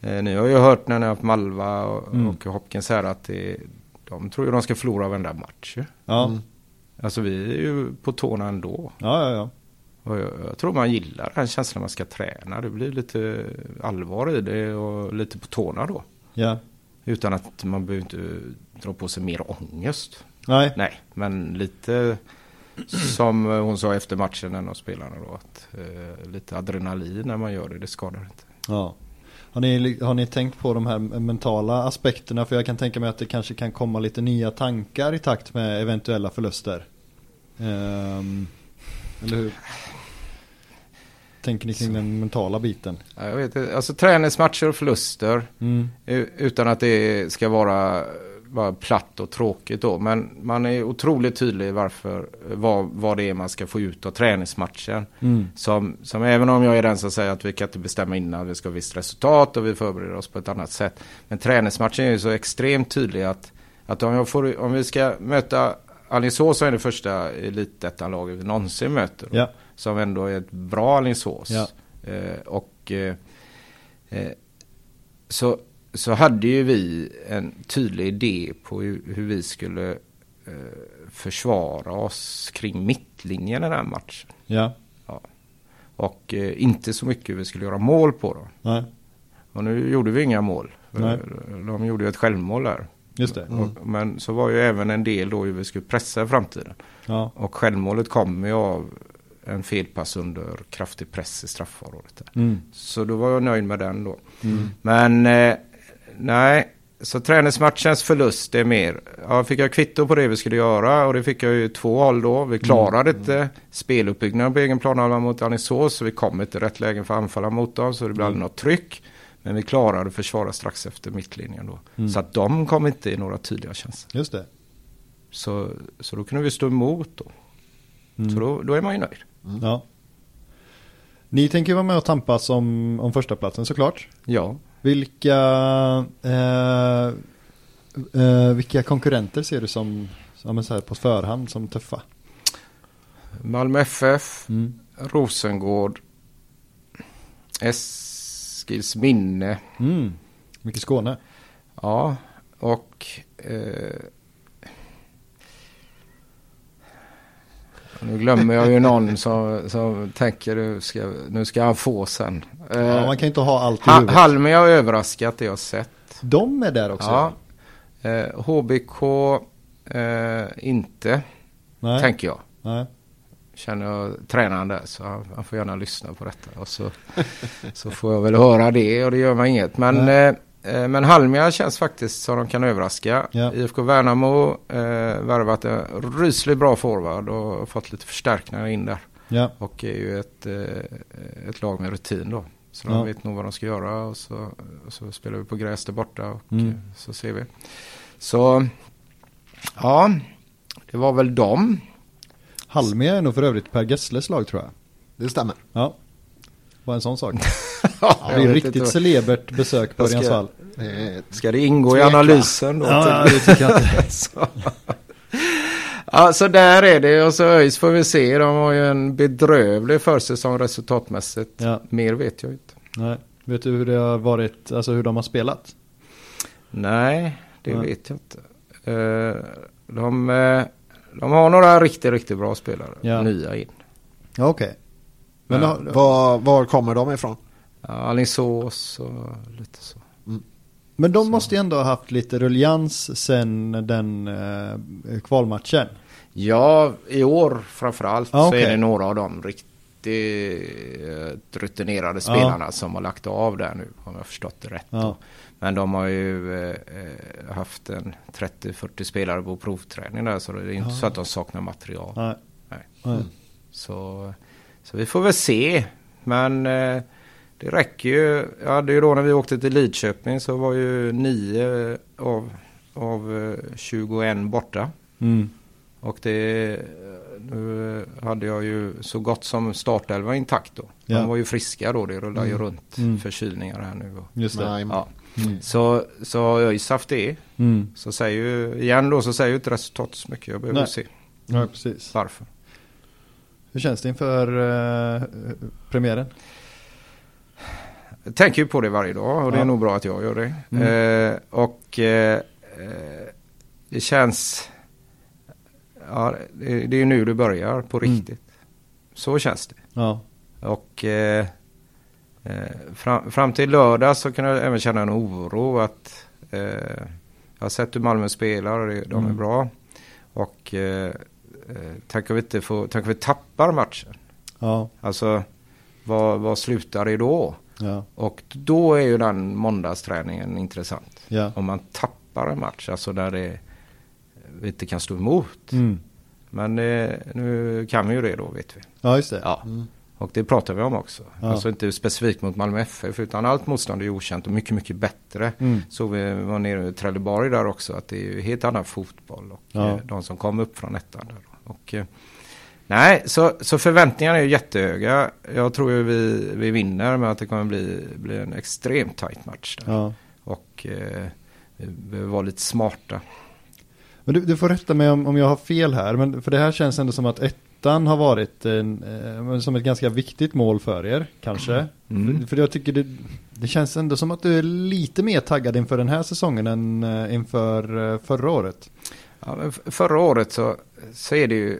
[SPEAKER 2] eh, ni har ju hört när ni har haft Malva och,
[SPEAKER 1] Mm.
[SPEAKER 2] och Hopkins här att det, de tror ju de ska förlora varenda match.
[SPEAKER 1] Ja.
[SPEAKER 3] Mm.
[SPEAKER 2] Alltså vi är ju på tårna ändå.
[SPEAKER 1] ja, ja, ja.
[SPEAKER 2] Och jag, jag tror man gillar den känslan man ska träna. Det blir lite allvar i det och lite på tårna då.
[SPEAKER 1] Ja.
[SPEAKER 2] Utan att man behöver inte dra på sig mer ångest.
[SPEAKER 1] Nej.
[SPEAKER 2] Nej, men lite som hon sa efter matchen, en av spelarna då. Att, eh, lite adrenalin när man gör det, det skadar inte.
[SPEAKER 1] Ja. Har ni, har ni tänkt på de här mentala aspekterna? För jag kan tänka mig att det kanske kan komma lite nya tankar i takt med eventuella förluster. Ehm, eller hur? Tänker ni kring den mentala biten?
[SPEAKER 2] Ja, Jag vet alltså träningsmatcher och förluster.
[SPEAKER 1] Mm.
[SPEAKER 2] eh, Utan att det ska vara bara platt och tråkigt då. Men man är otroligt tydlig varför, vad, vad det är man ska få ut av träningsmatchen.
[SPEAKER 1] Mm.
[SPEAKER 2] Som, som även om jag är den som säger att vi kan inte bestämma innan vi ska ha visst resultat och vi förbereder oss på ett annat sätt. Men träningsmatchen är ju så extremt tydlig att, att om, jag får, om vi ska möta Alingsås som är det första elitettanlaget vi någonsin möter.
[SPEAKER 1] Ja.
[SPEAKER 2] Som ändå är ett bra Alingsås.
[SPEAKER 1] Ja.
[SPEAKER 2] Eh, och eh, eh, så, så hade ju vi en tydlig idé på hur, hur vi skulle eh, försvara oss kring mittlinjen i den här matchen.
[SPEAKER 1] Ja.
[SPEAKER 2] Och eh, inte så mycket vi skulle göra mål på dem.
[SPEAKER 1] Nej.
[SPEAKER 2] Och nu gjorde vi inga mål.
[SPEAKER 1] Nej.
[SPEAKER 2] De gjorde ju ett självmål där.
[SPEAKER 1] Just det.
[SPEAKER 2] Och, men så var ju även en del då hur vi skulle pressa i framtiden.
[SPEAKER 1] Ja.
[SPEAKER 2] Och självmålet kom ju av en felpass under kraftig press i straffområdet.
[SPEAKER 1] Mm.
[SPEAKER 2] Så då var jag nöjd med den då.
[SPEAKER 1] Mm.
[SPEAKER 2] Men eh, nej, så träningsmatchens förlust är mer. Ja, fick jag kvitto på det vi skulle göra och det fick jag ju två håll då. Vi klarade inte speluppbyggnaden på egen planhalva mot Alingsås så vi kom inte rätt lägen för att anfalla mot dem så det blev aldrig något tryck. Men vi klarade att försvara strax efter mittlinjen då. Så att de kom inte i några tydliga chanser.
[SPEAKER 1] Just det.
[SPEAKER 2] Så, så då kunde vi stå emot då.
[SPEAKER 1] Mm.
[SPEAKER 2] Så då, då är man ju nöjd.
[SPEAKER 1] Ja. Ni tänker vara med och tampas om, om första platsen såklart.
[SPEAKER 2] Ja.
[SPEAKER 1] Vilka, eh, eh, vilka konkurrenter ser du som, som så här på förhand som tuffa?
[SPEAKER 2] Malmö FF,
[SPEAKER 1] Mm.
[SPEAKER 2] Rosengård, Eskilsminne.
[SPEAKER 1] Mm. Mycket Skåne.
[SPEAKER 2] Ja, och eh, nu glömmer jag ju någon som, som tänker nu ska, nu ska han få sen. Eh,
[SPEAKER 1] Ja, man kan inte ha allt i huvudet.
[SPEAKER 2] Halmia har överraskat det jag sett.
[SPEAKER 1] De är där också?
[SPEAKER 2] Ja. Eh, HBK eh, inte,
[SPEAKER 1] Nej.
[SPEAKER 2] tänker jag.
[SPEAKER 1] Nej.
[SPEAKER 2] Känner jag tränaren där så han, han får gärna lyssna på detta. Och så, så får jag väl höra det och det gör mig inget. Men, eh, eh, men Halmia känns faktiskt som de kan överraska.
[SPEAKER 1] Ja.
[SPEAKER 2] IFK Värnamo eh, värvat en rysligt bra forward och fått lite förstärkningar in där.
[SPEAKER 1] Ja.
[SPEAKER 2] Och är ju ett, eh, ett lag med rutin då. Så
[SPEAKER 1] Ja.
[SPEAKER 2] de vet nog vad de ska göra och så, och så spelar vi på gräs där borta och
[SPEAKER 1] Mm.
[SPEAKER 2] eh, så ser vi. Så ja, det var väl dem.
[SPEAKER 1] Halmia är nog för övrigt Per Gessles lag tror jag.
[SPEAKER 3] Det stämmer.
[SPEAKER 1] Ja. Bara en sån sak.
[SPEAKER 2] Ja,
[SPEAKER 1] Det är riktigt celebert besök på Örjansvall.
[SPEAKER 3] Det är
[SPEAKER 2] Ska det ingå i
[SPEAKER 3] Tveka.
[SPEAKER 2] analysen då?
[SPEAKER 1] Ja, det tycker jag inte.
[SPEAKER 2] så. ja, så där är det. Och så ÖIS får vi se. De har ju en bedrövlig försäsong resultatmässigt.
[SPEAKER 1] Ja.
[SPEAKER 2] Mer vet jag inte.
[SPEAKER 1] Nej. Vet du hur det har varit, alltså hur de har spelat?
[SPEAKER 2] Nej, det
[SPEAKER 1] Nej.
[SPEAKER 2] vet jag inte. Eh, de, eh, de har några riktigt, riktigt bra spelare.
[SPEAKER 1] Ja.
[SPEAKER 2] Nya in.
[SPEAKER 1] Ja, okej. Men
[SPEAKER 2] Ja.
[SPEAKER 3] var, var kommer de ifrån?
[SPEAKER 2] Ja, Alingsås och lite så.
[SPEAKER 1] Men de måste ju ändå ha haft lite ruljans sen den eh, kvalmatchen.
[SPEAKER 2] Ja, i år framförallt
[SPEAKER 1] Ja,
[SPEAKER 2] så
[SPEAKER 1] okej.
[SPEAKER 2] är det några av de riktigt eh, rutinerade spelarna som har lagt av där nu, om jag har förstått det rätt.
[SPEAKER 1] Ja.
[SPEAKER 2] Men de har ju eh, haft en 30-40 spelare på provträning där, så det är inte så att de saknar material.
[SPEAKER 1] Nej.
[SPEAKER 2] Nej.
[SPEAKER 1] Nej.
[SPEAKER 2] Så, så vi får väl se. Men eh, det räcker ju. Ja, det är ju då när vi åkte till Lidköping så var ju nio av, av eh, 21 borta.
[SPEAKER 1] Mm.
[SPEAKER 2] Och det, eh, nu hade jag ju så gott som startelva intakt då. De
[SPEAKER 1] Ja.
[SPEAKER 2] var ju friska då, det rullar ju
[SPEAKER 3] Mm.
[SPEAKER 2] runt
[SPEAKER 1] Mm.
[SPEAKER 2] förkylningar här nu. Och,
[SPEAKER 1] Just det.
[SPEAKER 3] Nej,
[SPEAKER 2] ja.
[SPEAKER 1] Mm.
[SPEAKER 2] Så, så har ÖIS haft det.
[SPEAKER 1] Mm.
[SPEAKER 2] Så säger ju, igen då så säger ju inte resultatet så mycket. Jag behöver
[SPEAKER 1] Nej.
[SPEAKER 2] se
[SPEAKER 1] Ja, precis.
[SPEAKER 2] varför.
[SPEAKER 1] Hur känns det inför eh, premiären?
[SPEAKER 2] Jag tänker ju på det varje dag och det
[SPEAKER 1] Ja.
[SPEAKER 2] är nog bra att jag gör det.
[SPEAKER 1] Mm.
[SPEAKER 2] Eh, och eh, eh, det känns... Ja, det, det är ju nu det börjar på
[SPEAKER 1] Mm.
[SPEAKER 2] riktigt. Så känns det.
[SPEAKER 1] Ja.
[SPEAKER 2] Och eh, eh, fram, fram till lördag så kan jag även känna en oro att eh, jag har sett hur Malmö spelar och de är
[SPEAKER 1] Mm.
[SPEAKER 2] bra. Och eh, eh, tänk om vi inte får, tänk om vi tappar matchen.
[SPEAKER 1] Ja.
[SPEAKER 2] Alltså vad, vad slutar det då?
[SPEAKER 1] Ja.
[SPEAKER 2] Och då är ju den måndagsträningen intressant.
[SPEAKER 1] Ja.
[SPEAKER 2] Om man tappar en match, alltså där det vi inte kan stå emot.
[SPEAKER 1] Mm.
[SPEAKER 2] Men eh, nu kan vi ju det då vet vi.
[SPEAKER 1] Ja, just det.
[SPEAKER 2] Ja.
[SPEAKER 3] Mm.
[SPEAKER 2] Och det pratar vi om också.
[SPEAKER 1] Ja.
[SPEAKER 2] Alltså inte specifikt mot Malmö FF utan allt motstånd är okänt och mycket, mycket bättre.
[SPEAKER 1] Mm.
[SPEAKER 2] Så vi var nere i Trelleborg där också att det är ju helt annan fotboll och
[SPEAKER 1] Ja.
[SPEAKER 2] eh, de som kom upp från ettan där. Och, eh, nej, så, så förväntningarna är ju jättehöga. Jag tror ju vi, vi vinner men att det kommer bli, bli en extremt tight match där.
[SPEAKER 1] Ja.
[SPEAKER 2] Och eh, vi behöver vara lite smarta.
[SPEAKER 1] Men du, du får rätta mig om, om jag har fel här, men för det här känns ändå som att ettan har varit en, eh, som ett ganska viktigt mål för er, kanske.
[SPEAKER 2] Mm.
[SPEAKER 1] För, för jag tycker det, det känns ändå som att du är lite mer taggad inför den här säsongen än eh, inför eh, förra året.
[SPEAKER 2] Ja, förra året så, så är det ju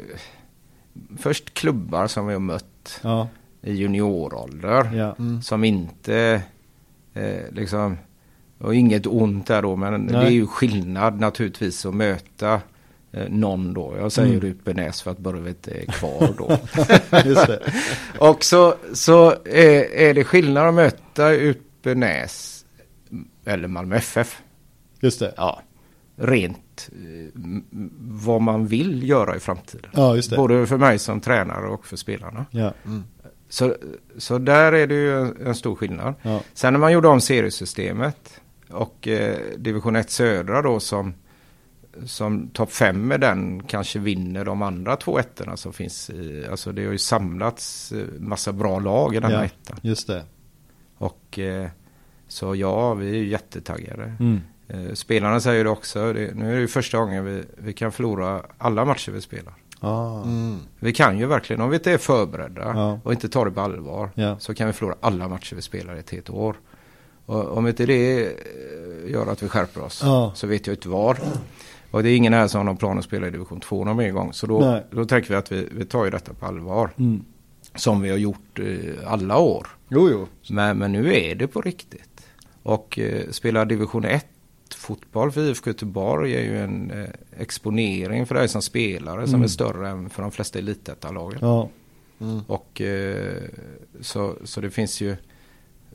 [SPEAKER 2] först klubbar som vi har mött
[SPEAKER 1] Ja,
[SPEAKER 2] i juniorålder.
[SPEAKER 1] ja,
[SPEAKER 3] Mm.
[SPEAKER 2] Som inte eh, liksom, och inget ont där då, men det
[SPEAKER 1] Nej.
[SPEAKER 2] är ju skillnad naturligtvis att möta eh, någon då. Jag säger
[SPEAKER 1] Mm.
[SPEAKER 2] Rupenäs för att Börvet är kvar då.
[SPEAKER 1] det.
[SPEAKER 2] och så, så är, är det skillnad att möta Utbenäs eller Malmö FF.
[SPEAKER 1] Just det.
[SPEAKER 2] Ja, rent eh, m- m- vad man vill göra i framtiden.
[SPEAKER 1] Ja, just det.
[SPEAKER 2] Både för mig som tränare och för spelarna.
[SPEAKER 1] Ja,
[SPEAKER 3] Mm.
[SPEAKER 2] Så, så där är det ju en, en stor skillnad.
[SPEAKER 1] ja,
[SPEAKER 2] Sen när man gjorde om seriesystemet och eh, division 1 södra då som, som topp 5 med den kanske vinner de andra två ettorna som finns i, alltså det har ju samlats eh, massa bra lag i den här
[SPEAKER 1] Ja.
[SPEAKER 2] ettan.
[SPEAKER 1] just det.
[SPEAKER 2] Och eh, så ja, vi är ju jättetaggade.
[SPEAKER 1] Mm.
[SPEAKER 2] Eh, spelarna säger det också, det, nu är det ju första gången vi, vi kan förlora alla matcher vi spelar.
[SPEAKER 1] Ah.
[SPEAKER 3] Mm.
[SPEAKER 2] Vi kan ju verkligen, om vi inte är förberedda
[SPEAKER 1] Ja.
[SPEAKER 2] och inte tar det på allvar,
[SPEAKER 1] Ja.
[SPEAKER 2] så kan vi förlora alla matcher vi spelar i ett helt år. Och om inte det eh, gör att vi skärper oss,
[SPEAKER 1] Ja.
[SPEAKER 2] så vet jag inte var. Och det är ingen här som har någon plan att spela i division 2 någon mer gång. Så då,
[SPEAKER 1] Nej.
[SPEAKER 2] då tänker vi att vi, vi tar ju detta på allvar.
[SPEAKER 1] Mm.
[SPEAKER 2] Som vi har gjort eh, alla år.
[SPEAKER 1] Jo, jo.
[SPEAKER 2] Men, men nu är det på riktigt. Och eh, spela division 1 fotboll för IFK Göteborg är ju en eh, exponering för dig som spelare som
[SPEAKER 1] Mm.
[SPEAKER 2] är större än för de flesta elitettarlagen.
[SPEAKER 1] Ja,
[SPEAKER 3] Mm.
[SPEAKER 2] Och eh, så, så det finns ju,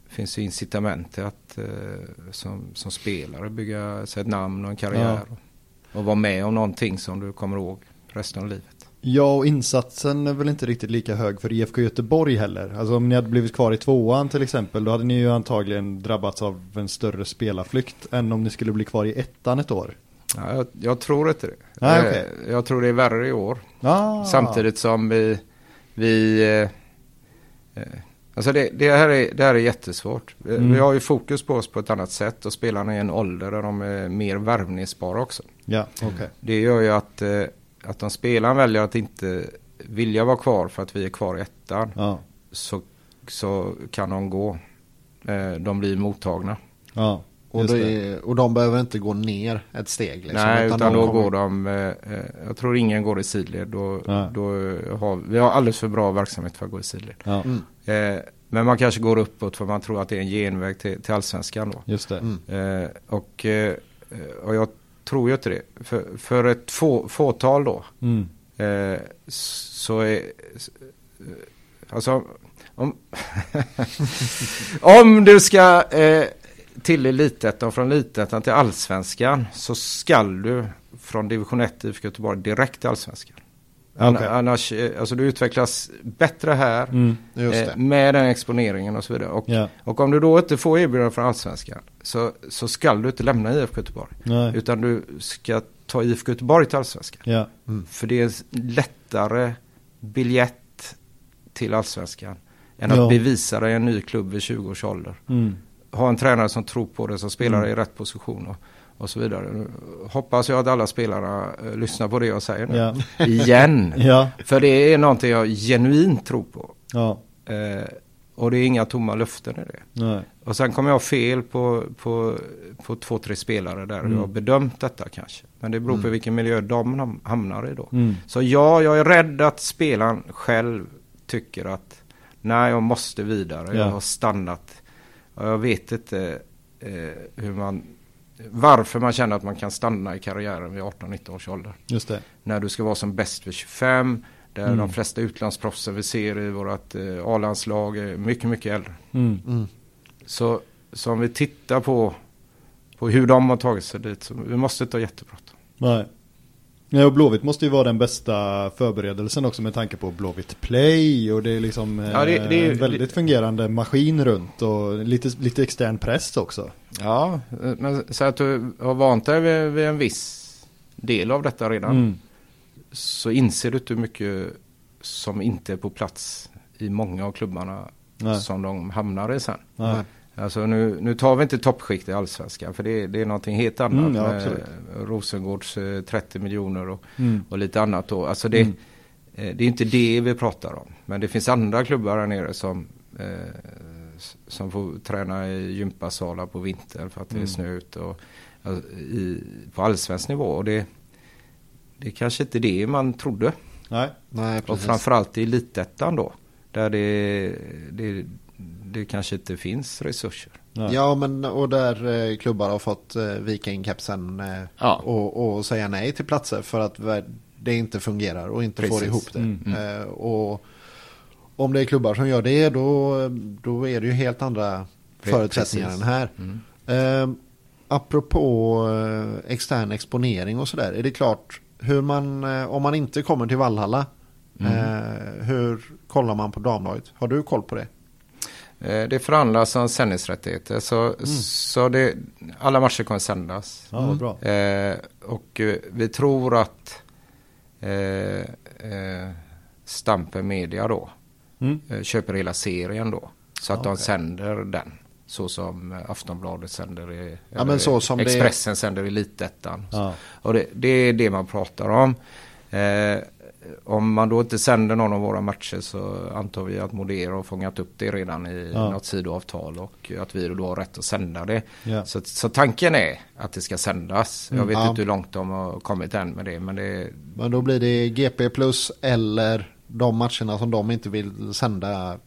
[SPEAKER 2] finns ju incitament till att eh, som, som spelare bygga sig ett namn och en karriär. Och, och vara med om någonting som du kommer ihåg resten av livet.
[SPEAKER 1] Ja, och insatsen är väl inte riktigt lika hög för IFK Göteborg heller. Alltså om ni hade blivit kvar i tvåan till exempel, då hade ni ju antagligen drabbats av en större spelarflykt än om ni skulle bli kvar i ettan ett år.
[SPEAKER 2] Ja, jag, jag tror inte det.
[SPEAKER 1] Nej,
[SPEAKER 2] Eh,
[SPEAKER 1] okej.
[SPEAKER 2] Jag tror det är värre i år.
[SPEAKER 1] Ah.
[SPEAKER 2] Samtidigt som vi, vi eh, eh, alltså det, det, här är, det här är jättesvårt. Vi-
[SPEAKER 1] Mm.
[SPEAKER 2] Vi har ju fokus på oss på ett annat sätt och spelarna är i en ålder där de är mer värvningsbara också.
[SPEAKER 1] Ja, okej.
[SPEAKER 2] Det gör ju att, eh, att om spelaren väljer att inte vilja vara kvar för att vi är kvar i ettan
[SPEAKER 1] Ja,
[SPEAKER 2] så, så kan de gå. Eh, de blir mottagna.
[SPEAKER 1] ja.
[SPEAKER 3] Och, är, och de behöver inte gå ner ett steg. Liksom,
[SPEAKER 2] Nej, utan, då
[SPEAKER 3] kommer-
[SPEAKER 2] går de, eh, eh, jag tror ingen går i sidled. Då, då har, vi har alldeles för bra verksamhet för att gå i sidled.
[SPEAKER 1] Ja,
[SPEAKER 3] Mm.
[SPEAKER 2] Men man kanske går uppåt för man tror att det är en genväg till, till allsvenskan då.
[SPEAKER 1] just det.
[SPEAKER 3] Mm.
[SPEAKER 2] Och, och jag tror ju inte det. För, för ett få, fåtal då.
[SPEAKER 1] Mm.
[SPEAKER 2] Eh, så är... eh, Alltså om... om du ska eh, till elitettan, från elitettan till allsvenskan så skall du från division 1 i IFK Göteborg direkt till allsvenskan.
[SPEAKER 1] Okej.
[SPEAKER 2] Annars, eh, alltså du utvecklas bättre här
[SPEAKER 1] Mm.
[SPEAKER 3] Just
[SPEAKER 2] eh, med den exponeringen och så vidare. Och,
[SPEAKER 1] Ja.
[SPEAKER 2] och om du då inte får erbjudande från Allsvenskan så, så ska du inte lämna IFK Göteborg.
[SPEAKER 1] Nej.
[SPEAKER 2] Utan du ska ta IFK Göteborg till Allsvenskan.
[SPEAKER 1] Ja.
[SPEAKER 2] För det är en lättare biljett till Allsvenskan än
[SPEAKER 1] Ja.
[SPEAKER 2] att bevisa dig i en ny klubb vid 20 års ålder.
[SPEAKER 1] Mm.
[SPEAKER 2] Ha en tränare som tror på det, som spelar
[SPEAKER 1] Mm.
[SPEAKER 2] i rätt position och, och så vidare. Nu Hoppas jag att alla spelarna eh, lyssnar på det jag säger nu.
[SPEAKER 1] Ja.
[SPEAKER 2] Igen.
[SPEAKER 1] Ja.
[SPEAKER 2] För det är någonting jag genuint tror på.
[SPEAKER 1] Ja.
[SPEAKER 2] Eh, och det är inga tomma löften i det.
[SPEAKER 1] Nej.
[SPEAKER 2] Och sen kommer jag fel på, på, på två, tre spelare där.
[SPEAKER 1] Mm.
[SPEAKER 2] Jag har bedömt detta kanske. Men det beror på vilken miljö de ham- hamnar i då.
[SPEAKER 1] Mm.
[SPEAKER 2] Så ja, jag är rädd att spelaren själv tycker att nej, jag måste vidare.
[SPEAKER 1] Ja.
[SPEAKER 2] Jag har stannat. Och jag vet inte eh, hur man, varför man känner att man kan stanna i karriären vid 18-19 års ålder.
[SPEAKER 1] Just det.
[SPEAKER 2] När du ska vara som bäst vid 25. Där
[SPEAKER 1] Mm.
[SPEAKER 2] de flesta utlandsproffsen vi ser i vårt eh, A-landslag är mycket, mycket äldre.
[SPEAKER 1] Mm.
[SPEAKER 3] Mm.
[SPEAKER 2] Så, så om vi tittar på, på hur de har tagit sig dit. Så vi måste inte ha jättebråttom.
[SPEAKER 1] Nej. Nej, och Blåvitt måste ju vara den bästa förberedelsen också med tanke på Blåvitt Play och det är liksom eh,
[SPEAKER 2] Ja, det- det är ju-
[SPEAKER 1] en väldigt fungerande maskin runt och lite, lite extern press också.
[SPEAKER 2] Ja, eh, men så att du har vant dig vid, vid en viss del av detta redan.
[SPEAKER 1] Mm.
[SPEAKER 2] Så inser du inte hur mycket som inte är på plats i många av klubbarna
[SPEAKER 1] Nej.
[SPEAKER 2] som de hamnar i sen.
[SPEAKER 1] Nej.
[SPEAKER 2] Alltså nu, nu tar vi inte toppskikt i allsvenskan för det, det är någonting helt annat.
[SPEAKER 1] Mm, ja.
[SPEAKER 2] Rosengårds eh, 30 miljoner och,
[SPEAKER 1] Mm.
[SPEAKER 2] och lite annat då. Alltså det,
[SPEAKER 1] Mm.
[SPEAKER 2] eh, det är inte det vi pratar om. Men det finns andra klubbar här nere som, eh, som får träna i gympasalar på vintern för att det är
[SPEAKER 1] Mm.
[SPEAKER 2] snö ute. Och, alltså, i, på allsvensk nivå. Och det, det är kanske inte det man trodde.
[SPEAKER 1] Nej.
[SPEAKER 3] Nej,
[SPEAKER 2] Och
[SPEAKER 3] precis.
[SPEAKER 2] framförallt i elitettan då. Där det, det, det kanske inte finns resurser.
[SPEAKER 1] Nej.
[SPEAKER 3] Ja, men och där eh, klubbar har fått eh, vika in kepsen eh,
[SPEAKER 2] Ja.
[SPEAKER 3] och, och säga nej till platser för att det inte fungerar och inte får
[SPEAKER 2] Precis.
[SPEAKER 3] ihop det.
[SPEAKER 1] Mm.
[SPEAKER 3] Eh, och om det är klubbar som gör det då, då är det ju helt andra förutsättningar
[SPEAKER 2] precis.
[SPEAKER 3] än här.
[SPEAKER 2] Mm.
[SPEAKER 3] Eh, apropå extern exponering och sådär. Är det klart hur man, om man inte kommer till Vallhalla.
[SPEAKER 2] Mm.
[SPEAKER 3] Eh, hur kollar man på damlaget? Har du koll på det?
[SPEAKER 2] Eh, Det förhandlas om sändningsrättigheter. Så, så det, alla matcher kommer sändas.
[SPEAKER 1] Ja, vad bra.
[SPEAKER 2] Eh, och eh, vi tror att eh, eh, Stampen Media då
[SPEAKER 1] Mm.
[SPEAKER 2] eh, köper hela serien då. Så att de
[SPEAKER 1] Okej.
[SPEAKER 2] sänder den. Så som eh, Aftonbladet sänder i,
[SPEAKER 3] Ja, men så som det-
[SPEAKER 2] Expressen sänder i Elitettan.
[SPEAKER 1] Ja.
[SPEAKER 2] Och det, det är det man pratar om. Eh, om man då inte sänder någon av våra matcher så antar vi att Modera har fångat upp det redan i
[SPEAKER 1] Ja.
[SPEAKER 2] något sidoavtal och att vi då har rätt att sända det.
[SPEAKER 1] Ja.
[SPEAKER 2] Så, så tanken är att det ska sändas. Jag vet
[SPEAKER 3] Ja.
[SPEAKER 2] inte hur långt de har kommit än med det. Men det,
[SPEAKER 3] Men då blir det GP plus eller de matcherna som de inte vill sända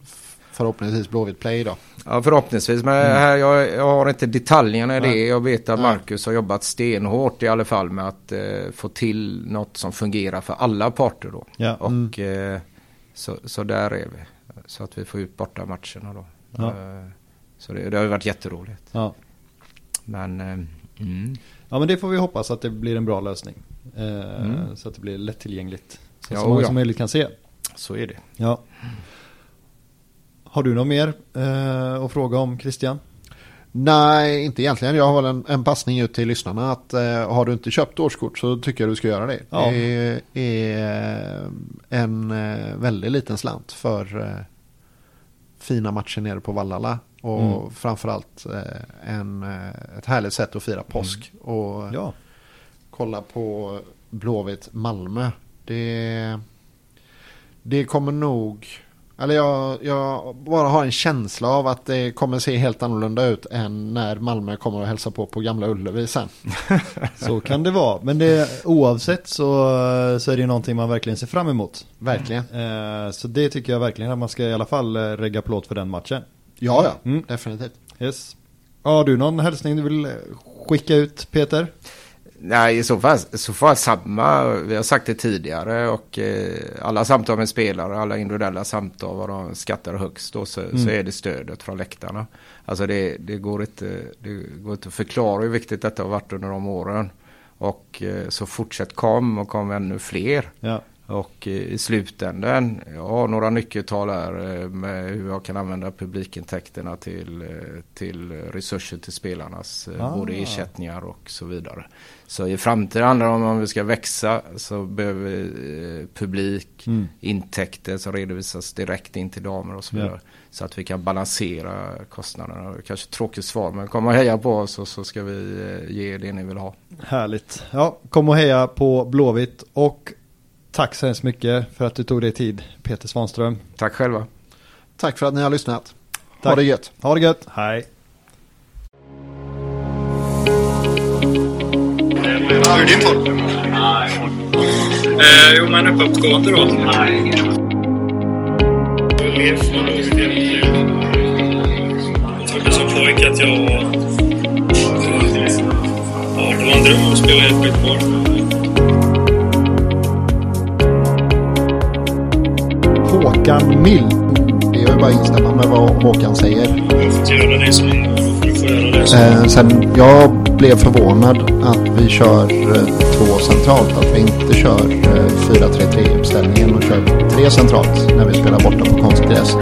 [SPEAKER 3] förhoppningsvis Blåvitt Play då.
[SPEAKER 2] ja, förhoppningsvis. Men här, jag, jag har inte detaljerna i det. Jag vet att
[SPEAKER 3] Nej.
[SPEAKER 2] Marcus har jobbat stenhårt i alla fall med att eh, få till något som fungerar för alla parter då.
[SPEAKER 1] Ja.
[SPEAKER 2] Och eh, så, så där är vi. Så att vi får ut borta matcherna då.
[SPEAKER 1] Ja.
[SPEAKER 2] Eh, så det, det har ju varit jätteroligt.
[SPEAKER 1] Ja.
[SPEAKER 2] Men eh, mm.
[SPEAKER 1] ja, men det får vi hoppas att det blir en bra lösning. Eh,
[SPEAKER 2] Mm.
[SPEAKER 1] Så att det blir lättillgängligt. Så,
[SPEAKER 2] Ja,
[SPEAKER 1] så många
[SPEAKER 2] ja.
[SPEAKER 1] som möjligt kan se.
[SPEAKER 2] så är det.
[SPEAKER 1] Ja. Har du något mer eh, att fråga om Christian?
[SPEAKER 3] Nej, inte egentligen. Jag har väl en, en passning ut till lyssnarna att eh, har du inte köpt årskort så tycker jag du ska göra det.
[SPEAKER 1] Ja.
[SPEAKER 3] Det är en eh, väldigt liten slant för eh, fina matcher nere på Vallala. Och
[SPEAKER 1] Mm.
[SPEAKER 3] framförallt eh, en, eh, ett härligt sätt att fira påsk. Och
[SPEAKER 1] Ja.
[SPEAKER 3] kolla på Blåvitt Malmö. Det, det kommer nog... Eller jag, jag bara har en känsla av att det kommer se helt annorlunda ut än när Malmö kommer att hälsa på på Gamla Ullevi sen.
[SPEAKER 1] Så kan det vara. Men det, oavsett så, så är det någonting man verkligen ser fram emot.
[SPEAKER 3] Verkligen.
[SPEAKER 1] Eh, så det tycker jag verkligen att man ska i alla fall eh, regga plåt för den matchen.
[SPEAKER 3] Ja, ja.
[SPEAKER 1] Mm.
[SPEAKER 3] Definitivt.
[SPEAKER 1] Yes. Har du någon hälsning du vill skicka ut Peter?
[SPEAKER 2] Nej, i så fall, så fall samma. Vi har sagt det tidigare och eh, alla samtal med spelare, alla individuella samtal, vad de skattar högst då, så, så är det stödet från läktarna. Alltså det, det, går inte, det går inte att förklara hur viktigt detta har varit under de åren. Och eh, så fortsätt kom och kom ännu fler.
[SPEAKER 1] Ja.
[SPEAKER 2] Och i slutändan, jag har några nyckeltal här eh, med hur jag kan använda publikintäkterna till, eh, till resurser till spelarnas eh,
[SPEAKER 1] Ah.
[SPEAKER 2] både ersättningar och så vidare. Så i framtiden handlar det om om vi ska växa så behöver vi publik,
[SPEAKER 1] Mm.
[SPEAKER 2] intäkter som redovisas direkt in till damer och så vidare. Så att vi kan balansera kostnaderna. Kanske tråkigt svar men kom och heja på oss och så ska vi ge det ni vill ha.
[SPEAKER 1] Härligt. Ja, kom och heja på Blåvitt och tack så hemskt mycket för att du tog dig tid Peter Svanström.
[SPEAKER 2] Tack själva.
[SPEAKER 3] Tack för att ni har lyssnat. Ha
[SPEAKER 1] Tack.
[SPEAKER 3] det gött.
[SPEAKER 1] Ha det gött. Hej.
[SPEAKER 4] Hur är din form?
[SPEAKER 5] Eh, jo, men uppåtgående då. Nej. Jag trodde som pojke att jag var... Ja, det var en dröm att spela i ett skitboll.
[SPEAKER 3] Håkan Mill. Det är ju bara att instämma med vad Håkan säger.
[SPEAKER 5] Jag det får göra det som...
[SPEAKER 3] Eh, sen jag blev förvånad att vi kör eh, två centralt. Att vi inte kör eh, 4-3-3 uppställningen och kör tre centralt när vi spelar borta på konstgräs.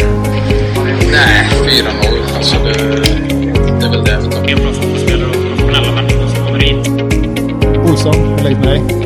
[SPEAKER 6] Nej, 4-0. Alltså det, det är väl det vi tar.
[SPEAKER 5] En bra fotbollsspelare och professionella människor som kommer hit.
[SPEAKER 1] Olsson, hur är läget med dig?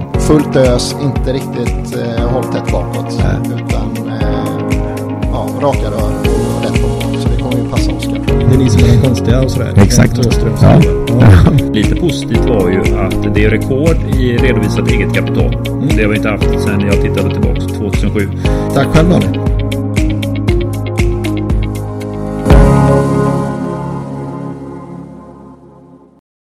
[SPEAKER 3] Fullt ös, inte riktigt eh, hållt tätt bakåt. Utan eh, ja, raka rör och rätt på. Så det kommer ju passa Oskar.
[SPEAKER 7] Det är ni som är de konstiga och sådär.
[SPEAKER 8] Exakt. Ja.
[SPEAKER 7] ja.
[SPEAKER 8] Lite positivt var ju att det är rekord i redovisat eget kapital. Det har vi inte haft sedan jag tittade tillbaka 2007.
[SPEAKER 7] Tack själv Daniel.